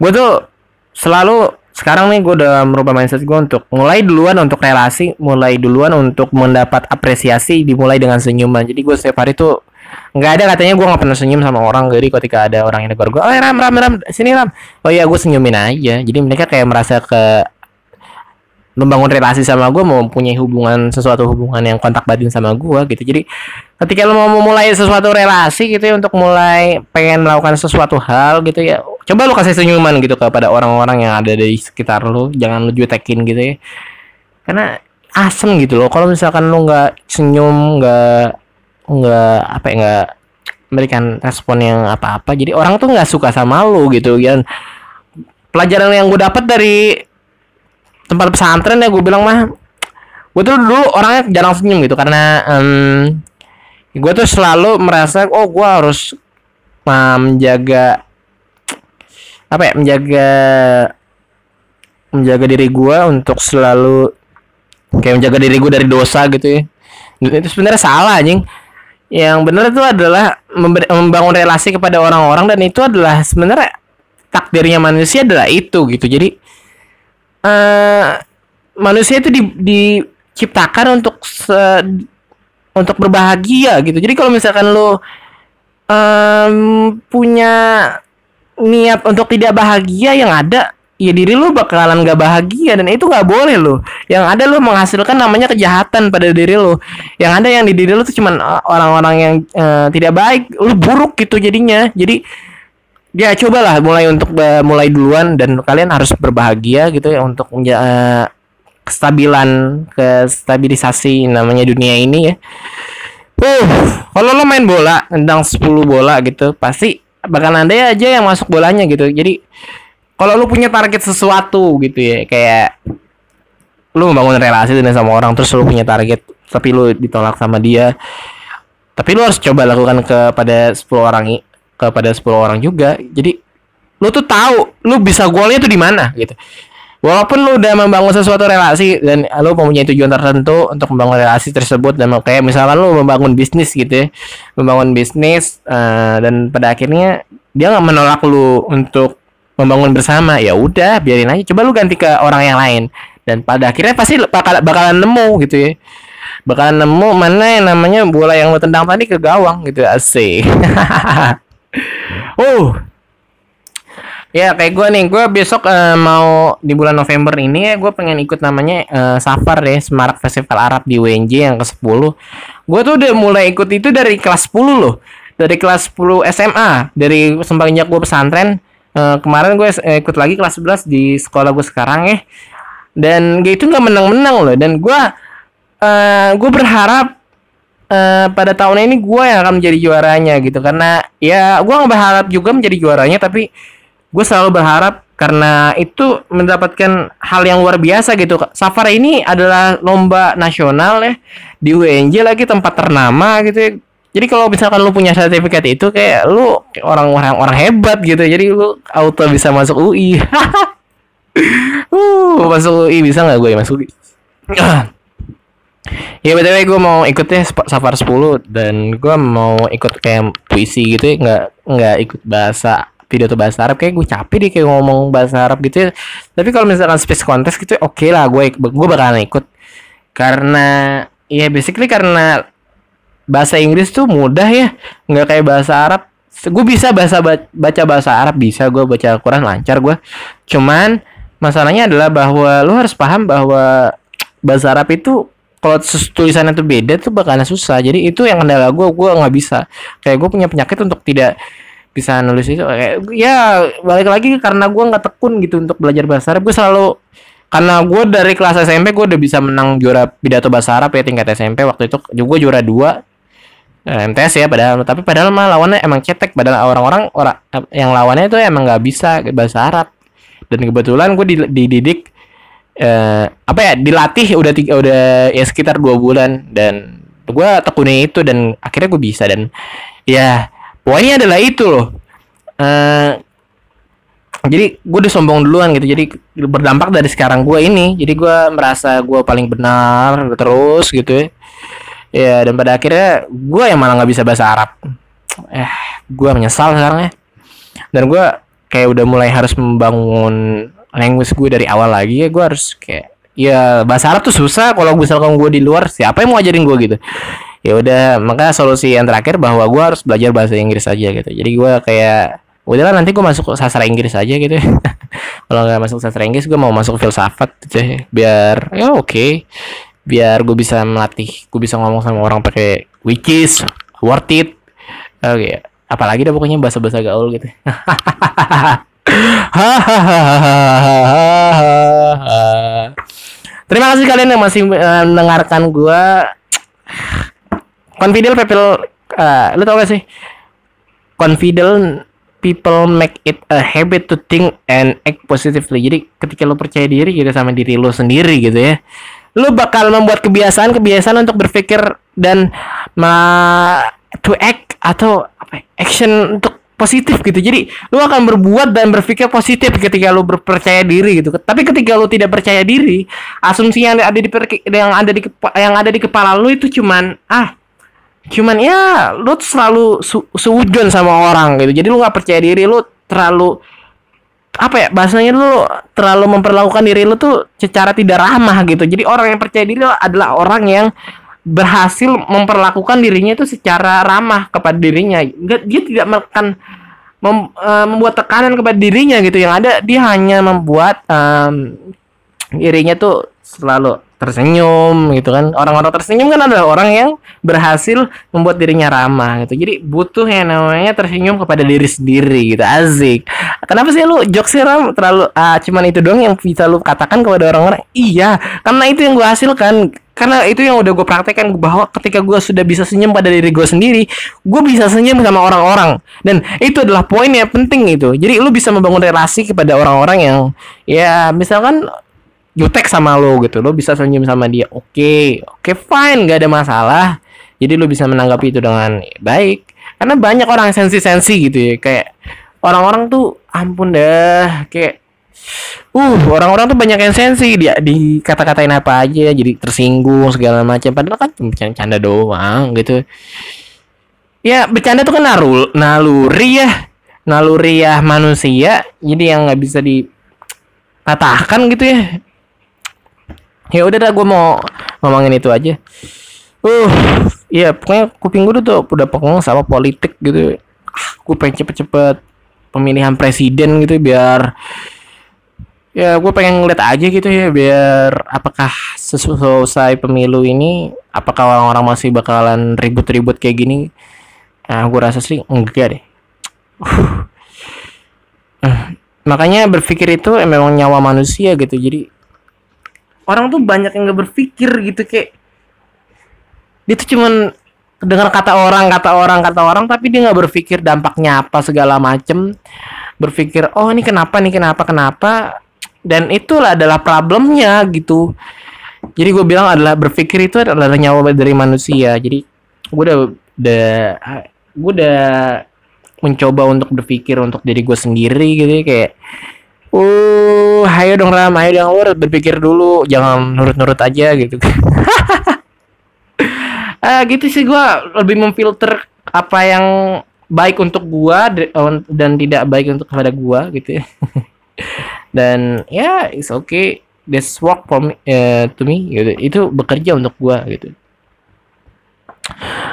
gue tuh selalu sekarang nih gue udah merubah mindset gue untuk mulai duluan untuk relasi mulai duluan untuk mendapat apresiasi dimulai dengan senyuman jadi gue setiap hari tuh nggak ada katanya gue nggak pernah senyum sama orang. Jadi ketika ada orang yang negor gue oh ram ram ram sini ram. Oh iya gue senyumin aja. Jadi mereka kayak merasa ke membangun relasi sama gue mau mempunyai hubungan sesuatu hubungan yang kontak batin sama gue gitu. Jadi ketika lo mau memulai sesuatu relasi gitu ya untuk mulai pengen melakukan sesuatu hal gitu ya coba lo kasih senyuman gitu kepada orang-orang yang ada di sekitar lo jangan lo jutekin gitu ya. Karena asem gitu loh. Kalau misalkan lo nggak senyum nggak nggak apa ya nggak memberikan respon yang apa-apa. Jadi orang tuh nggak suka sama lo gitu ya pelajaran yang gue dapat dari tempat pesantren ya gue bilang mah gue tuh dulu orangnya jarang senyum gitu karena um, gue tuh selalu merasa oh gue harus um, menjaga apa ya menjaga menjaga diri gue untuk selalu kayak menjaga diri gue dari dosa gitu ya. Itu sebenarnya salah anjing yang benar itu adalah membangun relasi kepada orang-orang dan itu adalah sebenarnya takdirnya manusia adalah itu gitu jadi uh, manusia itu di, diciptakan untuk se, untuk berbahagia gitu. Jadi kalau misalkan lo um, punya niat untuk tidak bahagia yang ada ya diri lo bakalan gak bahagia dan itu gak boleh lo yang ada lo menghasilkan namanya kejahatan pada diri lo yang ada yang di diri lo tuh cuman eh, orang-orang yang uh, tidak baik lo buruk gitu jadinya jadi ya cobalah mulai untuk uh, mulai duluan dan kalian harus berbahagia gitu ya untuk uh, kestabilan kestabilisasi namanya dunia ini ya. Uh, kalau lo main bola tentang 10 bola gitu, pasti bakal ada aja yang masuk bolanya gitu. Jadi kalau lo punya target sesuatu gitu ya, kayak lo membangun relasi dengan sama orang terus lo punya target tapi lo ditolak sama dia. Tapi lo harus coba lakukan kepada 10 orang kepada 10 orang juga. Jadi lu tuh tahu lu bisa golnya tuh di mana gitu. Walaupun lu udah membangun sesuatu relasi dan lu mempunyai tujuan tertentu untuk membangun relasi tersebut dan kayak misalkan lu membangun bisnis gitu ya, membangun bisnis uh, dan pada akhirnya dia nggak menolak lu untuk membangun bersama ya udah biarin aja. Coba lu ganti ke orang yang lain. Dan pada akhirnya pasti bakal bakalan nemu gitu ya. Bakalan nemu mana yang namanya bola yang lu tendang tadi ke gawang gitu asik. Oh ya kayak gue nih gue besok uh, mau di bulan November ini ya gue pengen ikut namanya uh, Safar deh Semarak Festival Arab di WNJ yang ke 10 gue tuh udah mulai ikut itu dari kelas 10 loh. Dari kelas 10 SMA dari semenjak gue pesantren uh, kemarin gue uh, ikut lagi kelas 11 di sekolah gue sekarang ya dan gitu nggak menang-menang loh dan gue uh, gue berharap uh, pada tahun ini gue yang akan menjadi juaranya gitu. Karena ya gue nggak berharap juga menjadi juaranya tapi gue selalu berharap karena itu mendapatkan hal yang luar biasa gitu. Safar ini adalah lomba nasional ya di UNJ lagi tempat ternama gitu ya. Jadi kalau misalkan lu punya sertifikat itu kayak lu orang-orang orang hebat gitu. Jadi lu auto bisa masuk UI. uh, masuk UI bisa nggak gue masuk UI? Ya btw gue mau ikutnya Safar 10 dan gue mau ikut kayak puisi gitu ya nggak nggak ikut bahasa pidato bahasa Arab kayak gue capek deh kayak ngomong bahasa Arab gitu ya. Tapi kalau misalkan space contest gitu oke okay lah gue gue bakalan ikut karena ya basically karena bahasa Inggris tuh mudah ya. Nggak kayak bahasa Arab. Gue bisa bahasa baca bahasa Arab bisa gue baca Al-Quran lancar gue cuman masalahnya adalah bahwa lu harus paham bahwa bahasa Arab itu kalau tulisannya tuh beda tuh bakalan susah. Jadi itu yang kendala gue gue nggak bisa. Kayak gue punya penyakit untuk tidak bisa nulis itu. Kayak ya balik lagi karena gue nggak tekun gitu untuk belajar bahasa Arab. Gue selalu karena gue dari kelas SMP gue udah bisa menang juara pidato bahasa Arab ya tingkat SMP waktu itu juga juara dua eh, MTS ya padahal. Tapi padahal mah lawannya emang cetek. Padahal orang-orang orang yang lawannya itu emang nggak bisa bahasa Arab. Dan kebetulan gue dididik uh, apa ya dilatih udah tiga udah ya sekitar dua bulan. Dan gue tekuni itu dan akhirnya gue bisa. Dan ya poinnya adalah itu loh. Uh, jadi gue udah sombong duluan gitu. Jadi berdampak dari sekarang gue ini. Jadi gue merasa gue paling benar terus gitu ya ya dan pada akhirnya gue yang malah nggak bisa bahasa Arab. Eh gue menyesal sekarang ya. Dan gue kayak udah mulai harus membangun language gue dari awal lagi ya gue harus kayak ya bahasa Arab tuh susah kalau misalkan gue di luar siapa yang mau ajarin gue gitu. Ya udah maka solusi yang terakhir bahwa gue harus belajar bahasa Inggris aja gitu. Jadi gue kayak udahlah nanti gue masuk sastra Inggris aja gitu. Kalau nggak masuk sastra Inggris gue mau masuk filsafat gitu ya biar ya oke. okay. Biar gue bisa melatih gue bisa ngomong sama orang pakai which is worth it. Oke okay. apalagi dah pokoknya bahasa-bahasa gaul gitu. Terima kasih kalian yang masih uh, mendengarkan gue confident people uh, lu tau gak sih? Confident people make it a habit to think and act positively. Jadi ketika lu percaya diri gitu sama diri lu sendiri gitu ya lu bakal membuat kebiasaan-kebiasaan untuk berpikir dan ma to act atau apa ya, action untuk positif gitu. Jadi lu akan berbuat dan berpikir positif ketika lu berpercaya diri gitu. Tapi ketika lu tidak percaya diri, asumsi yang ada di yang ada di yang ada di kepala lu itu cuman ah cuman ya lu selalu su seujon sama orang gitu jadi lu nggak percaya diri lu terlalu apa ya bahasanya lu terlalu memperlakukan diri lu tuh secara tidak ramah gitu. Jadi orang yang percaya diri adalah orang yang berhasil memperlakukan dirinya itu secara ramah kepada dirinya. Enggak, dia tidak akan mem, uh, membuat tekanan kepada dirinya gitu. Yang ada dia hanya membuat um, dirinya tuh selalu tersenyum gitu kan. Orang-orang tersenyum kan adalah orang yang berhasil membuat dirinya ramah gitu. Jadi butuh yang namanya tersenyum kepada diri sendiri gitu. Asik. Kenapa sih lu jokes ram? Terlalu ah cuman itu doang yang bisa lu katakan kepada orang-orang? Iya karena itu yang gue hasilkan. Karena itu yang udah gue praktekkan bahwa ketika gue sudah bisa senyum pada diri gue sendiri gue bisa senyum sama orang-orang. Dan itu adalah poin yang penting itu jadi lu bisa membangun relasi kepada orang-orang yang ya misalkan jutek sama lo gitu. Lo bisa senyum sama dia. Oke okay. oke okay, fine gak ada masalah. Jadi lo bisa menanggapi itu dengan baik. Karena banyak orang sensi-sensi gitu ya. Kayak orang-orang tuh ampun dah. Kayak uh orang-orang tuh banyak yang sensi. Dia di kata-katain apa aja jadi tersinggung segala macam. Padahal kan cuma canda doang gitu. Ya bercanda tuh kan narul naluri ya. Naluri ya manusia jadi yang nggak bisa dipatahkan gitu ya ya udah dah gue mau ngomongin itu aja. Uh iya pokoknya kuping gue tuh udah pokoknya sama politik gitu. Ah, gue pengen cepet-cepet pemilihan presiden gitu biar ya gue pengen ngeliat aja gitu ya biar apakah sesuai pemilu ini apakah orang-orang masih bakalan ribut-ribut kayak gini. Nah gue rasa sih enggak deh. Uh, makanya berpikir itu memang nyawa manusia gitu. Jadi orang tuh banyak yang gak berpikir gitu kayak dia tuh cuman dengar kata orang kata orang kata orang tapi dia nggak berpikir dampaknya apa segala macem. Berpikir oh ini kenapa nih kenapa kenapa? Dan itulah adalah problemnya gitu. Jadi gue bilang adalah berpikir itu adalah nyawa dari manusia. Jadi gue udah udah gue udah mencoba untuk berpikir untuk diri gue sendiri gitu ya, kayak Uh, ayo dong Ram, ayo dong Ur, berpikir dulu, jangan nurut-nurut aja gitu. uh, gitu sih gua lebih memfilter apa yang baik untuk gua dan tidak baik untuk kepada gua gitu dan ya yeah, it's okay this work for me, uh, to me gitu. Itu bekerja untuk gua gitu.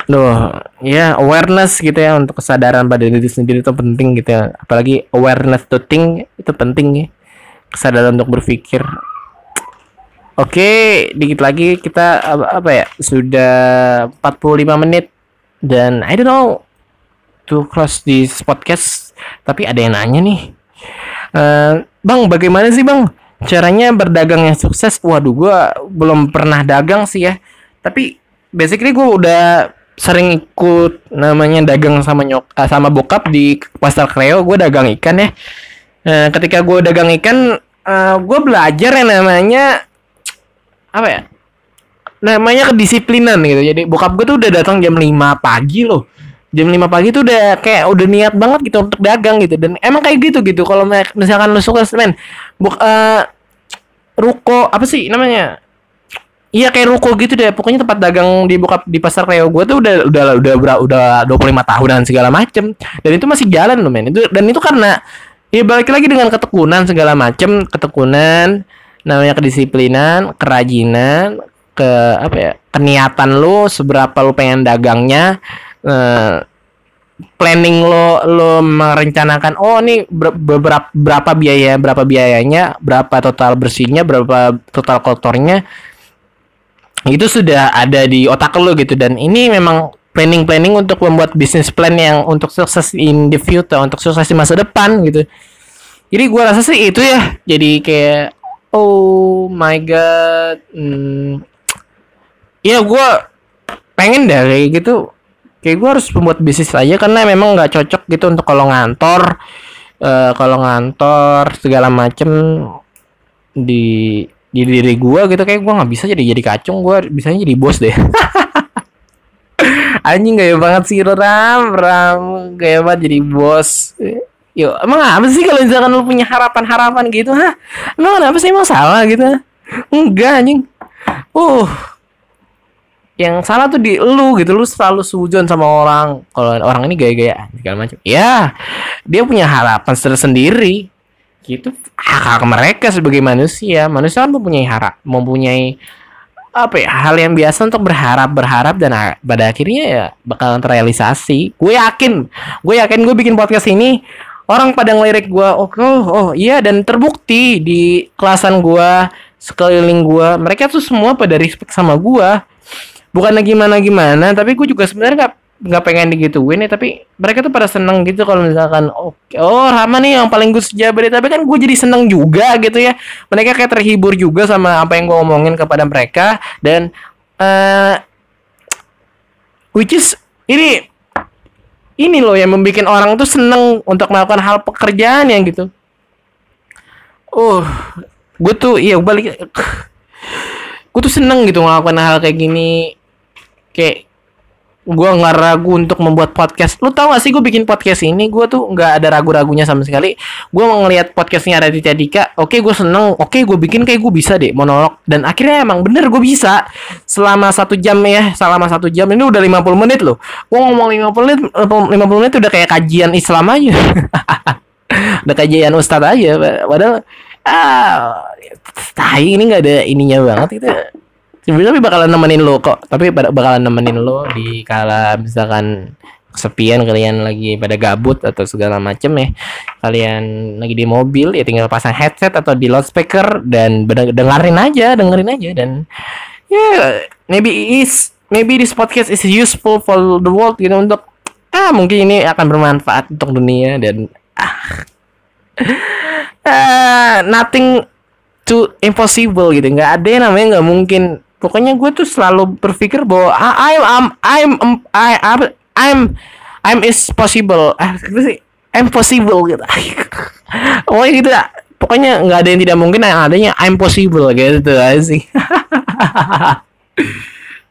Loh, ya awareness gitu ya untuk kesadaran pada diri sendiri itu penting gitu ya. Apalagi awareness to think itu penting ya. Kesadaran untuk berpikir. Oke, dikit lagi kita apa, ya? Sudah 45 menit dan I don't know to cross this podcast tapi ada yang nanya nih. Uh, bang, bagaimana sih Bang caranya berdagang yang sukses? Waduh, gua belum pernah dagang sih ya. Tapi basically gue udah sering ikut namanya dagang sama nyok uh, sama bokap di pasar Kreo gue dagang ikan ya. Uh, ketika gue dagang ikan uh, eh, gue belajar yang namanya apa ya namanya kedisiplinan gitu. Jadi bokap gue tuh udah datang jam 5 pagi loh. Jam 5 pagi tuh udah kayak udah niat banget gitu untuk dagang gitu. Dan emang kayak gitu gitu. Kalau misalkan lu suka men buk uh, ruko apa sih namanya Iya kayak ruko gitu deh. Pokoknya tempat dagang di buka di pasar Reo gue tuh udah udah udah udah udah 25 tahun dan segala macem. Dan itu masih jalan loh men. Itu dan itu karena ya balik lagi dengan ketekunan segala macem, ketekunan namanya kedisiplinan, kerajinan, ke apa ya? keniatan lo seberapa lo pengen dagangnya uh, planning lo lo merencanakan oh ini berapa berapa biaya berapa biayanya berapa total bersihnya berapa total kotornya itu sudah ada di otak lo gitu dan ini memang planning planning untuk membuat bisnis plan yang untuk sukses in the future untuk sukses di masa depan gitu. Jadi gue rasa sih itu ya. Jadi kayak oh my god hmm, ya gue pengen kayak gitu. Kayak gue harus membuat bisnis aja karena memang nggak cocok gitu untuk kalau ngantor uh, kalau ngantor segala macem di di diri gue gitu kayak gue nggak bisa jadi jadi kacung gue bisanya jadi bos deh. Anjing gaya banget sih ram ram. Gaya banget jadi bos. Yo, emang apa sih kalau misalkan lu punya harapan-harapan gitu, ha? Emang apa sih emang salah gitu? Enggak anjing. Uh, yang salah tuh di lu gitu lu selalu sujon sama orang. Kalau orang ini gaya-gaya segala macam. Ya dia punya harapan tersendiri gitu. Hak hak mereka sebagai manusia. Manusia kan mempunyai harap mempunyai apa ya hal yang biasa untuk berharap berharap dan pada akhirnya ya bakalan terrealisasi. Gue yakin gue yakin gue bikin podcast ini orang pada ngelirik gue oh, oh oh iya dan terbukti di kelasan gue sekeliling gue. Mereka tuh semua pada respect sama gue. Bukan gimana gimana tapi gue juga sebenarnya nggak nggak pengen digituin ya tapi mereka tuh pada seneng gitu kalau misalkan oke okay, oh Rama nih yang paling gue sejabar tapi kan gue jadi seneng juga gitu ya. Mereka kayak terhibur juga sama apa yang gue omongin kepada mereka dan uh, which is ini ini loh yang membuat orang tuh seneng untuk melakukan hal pekerjaan yang gitu. Uh gue tuh iya balik gue tuh seneng gitu melakukan hal kayak gini. Kayak gue nggak ragu untuk membuat podcast. Lu tau gak sih gue bikin podcast ini gue tuh nggak ada ragu-ragunya sama sekali. Gue mau ngeliat podcastnya Raditya Dika. Oke gue seneng. Oke gue bikin kayak gue bisa deh monolog. Dan akhirnya emang bener gue bisa. Selama satu jam ya. Selama satu jam ini udah 50 menit loh. Gue ngomong 50 menit 50 menit udah kayak kajian Islam aja. udah kajian Ustadz aja. Padahal ah, tahi ini nggak ada ininya banget itu tapi bakalan nemenin lo kok. Tapi bakalan nemenin lo di kala misalkan kesepian kalian lagi pada gabut atau segala macem ya. Kalian lagi di mobil ya tinggal pasang headset atau di loudspeaker dan dengerin aja dengerin aja. Dan ya yeah, maybe is maybe this podcast is useful for the world gitu untuk ah mungkin ini akan bermanfaat untuk dunia dan ah, ah nothing too impossible gitu. Nggak ada yang namanya nggak mungkin pokoknya gue tuh selalu berpikir bahwa I'm I'm I'm I'm I'm I'm is possible. Ah sih? I'm possible gitu. Pokoknya gitu ya pokoknya nggak ada yang tidak mungkin yang adanya I'm possible gitu sih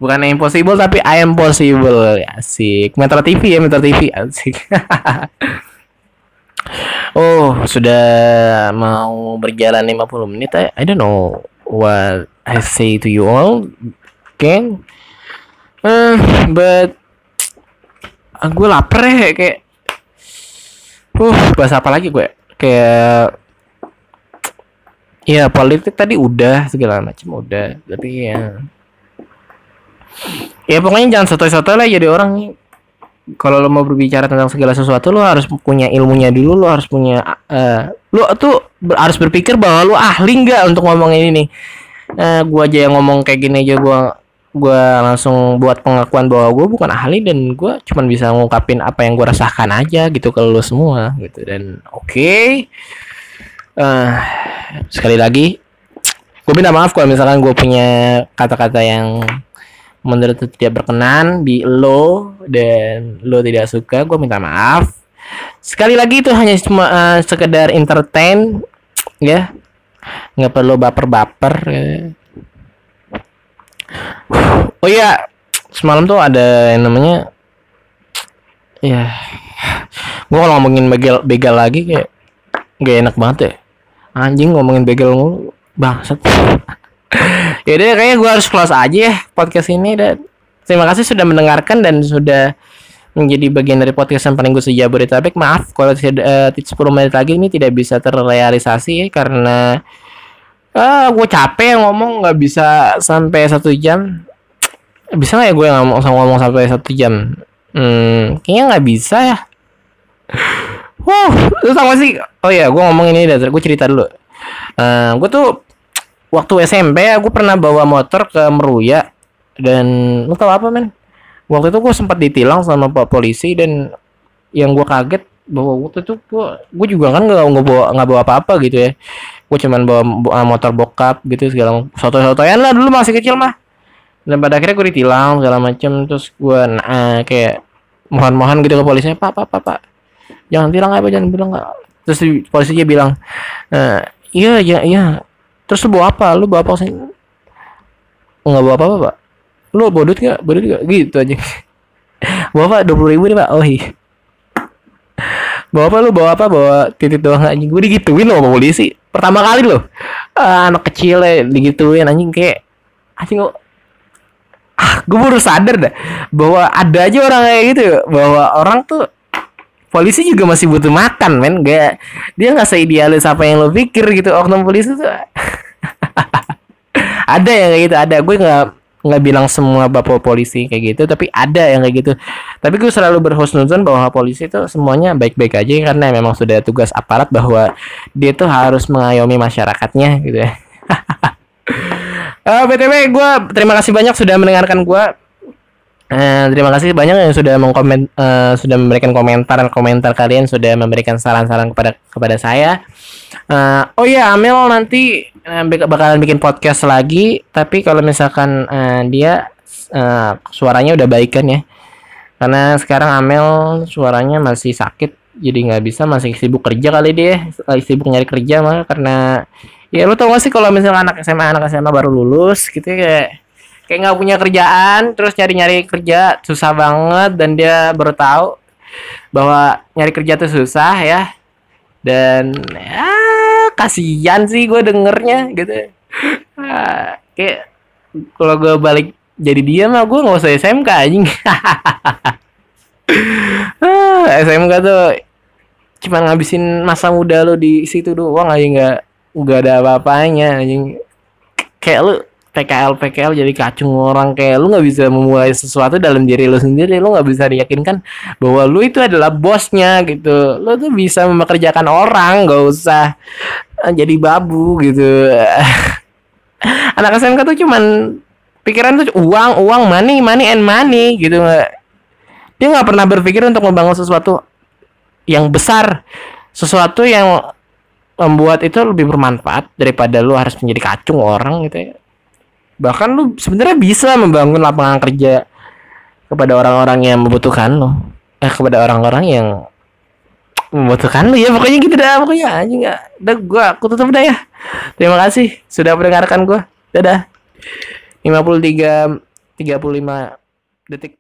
bukan impossible tapi I am possible. Asik. Metro TV ya Metro TV asik. Oh sudah mau berjalan 50 menit I, I don't know what I say to you all okay uh, but uh, gue lapar ya kayak uh bahas apa lagi gue? Kayak ya politik tadi udah segala macam udah tapi ya. Ya pokoknya jangan soto-soto lah jadi orang kalau lo mau berbicara tentang segala sesuatu lo harus punya ilmunya dulu lo harus punya uh, lo tuh harus berpikir bahwa lo ahli nggak untuk ngomong ini nih uh, gua aja yang ngomong kayak gini aja gua gua langsung buat pengakuan bahwa gue bukan ahli dan gue cuma bisa ngungkapin apa yang gue rasakan aja gitu ke lo semua gitu dan oke okay. uh, eh, sekali lagi gue minta maaf kalau misalkan gue punya kata-kata yang menurut tidak berkenan di lo dan lo tidak suka gue minta maaf. Sekali lagi itu hanya cuma uh, sekedar entertain ya. Nggak perlu baper-baper ya. oh iya semalam tuh ada yang namanya ya gue kalau ngomongin begal begal lagi kayak gak enak banget ya. Anjing ngomongin begal mulu bangsat Yaudah kayaknya gue harus close aja ya podcast ini dan terima kasih sudah mendengarkan dan sudah menjadi bagian dari podcast yang paling gue sejabodetabek maaf kalau uh, 10 menit lagi ini tidak bisa terrealisasi ya, karena uh, gue capek ngomong nggak bisa sampai satu jam. Bisa nggak ya gue ngomong ngomong sampai satu jam? Hmm, kayaknya nggak bisa ya. Wow, lu sama sih? Oh ya, gue ngomong ini dah, gue cerita dulu. Uh, eh, gue tuh waktu SMP gue pernah bawa motor ke Meruya dan lu tau apa men? waktu itu gue sempat ditilang sama pak polisi dan yang gue kaget bahwa waktu itu gue gue juga kan nggak nggak bawa nggak bawa apa-apa gitu ya. Gue cuman bawa, bawa motor bokap gitu segala soto-sotoyan lah dulu masih kecil mah. Dan pada akhirnya gue ditilang segala macem terus gue nah, kayak mohon-mohon gitu ke polisinya pak pak pak pak jangan bilang apa jangan bilang nggak terus polisinya bilang e, iya iya iya terus lu bawa apa? Lu bawa apa sih? Nggak bawa apa apa pak. Lu bodut gak bodut gak gitu aja bawa dua puluh ribu nih pak. Oh iya. Bawa apa? Lu bawa apa? Bawa titik doang anjing. Gue digituin loh sama polisi. Pertama kali loh. Ah, anak kecil ya digituin anjing kayak anjing kok ah gue baru sadar dah. Bahwa ada aja orang kayak gitu. Bahwa orang tuh polisi juga masih butuh makan men. Gak dia nggak seidealis apa yang lo pikir gitu. Oknum polisi tuh ada yang kayak gitu. Ada. Gue nggak nggak bilang semua bapak polisi kayak gitu tapi ada yang kayak gitu. Tapi gue selalu berhusnuzon bahwa polisi itu semuanya baik-baik aja karena memang sudah tugas aparat bahwa dia tuh harus mengayomi masyarakatnya gitu ya. Uh, btw gue terima kasih banyak sudah mendengarkan gue Uh, terima kasih banyak yang sudah mengkoment uh, sudah memberikan komentar komentar kalian sudah memberikan saran-saran kepada kepada saya. Uh, oh iya Amel nanti uh, bakalan bikin podcast lagi tapi kalau misalkan uh, dia uh, suaranya udah baik kan ya. Karena sekarang Amel suaranya masih sakit jadi nggak bisa masih sibuk kerja kali dia lagi sibuk nyari kerja mah karena ya lu tau gak sih kalau misalnya anak SMA anak SMA baru lulus gitu ya, kayak kayak nggak punya kerjaan terus nyari-nyari kerja susah banget dan dia baru tahu bahwa nyari kerja tuh susah ya. Dan ya kasihan sih gue dengernya gitu. Ah, kayak kalau gue balik jadi dia mah gue nggak usah SMK anjing. SMK ah, tuh cuma ngabisin masa muda lo di situ doang aja nggak nggak ada apa-apanya anjing. Kayak lu PKL PKL jadi kacung orang kayak lu nggak bisa memulai sesuatu dalam diri lu sendiri lu nggak bisa diyakinkan bahwa lu itu adalah bosnya gitu. Lu tuh bisa mempekerjakan orang nggak usah eh, jadi babu gitu. Anak SMK tuh cuman pikiran tuh uang uang money money and money gitu. Dia nggak pernah berpikir untuk membangun sesuatu yang besar sesuatu yang membuat itu lebih bermanfaat daripada lu harus menjadi kacung orang gitu ya bahkan lu sebenarnya bisa membangun lapangan kerja kepada orang-orang yang membutuhkan lo eh kepada orang-orang yang membutuhkan lo ya pokoknya gitu dah pokoknya. Aja nggak. Udah gua aku tutup dah ya. Terima kasih sudah mendengarkan gua. Dadah. 53 35 detik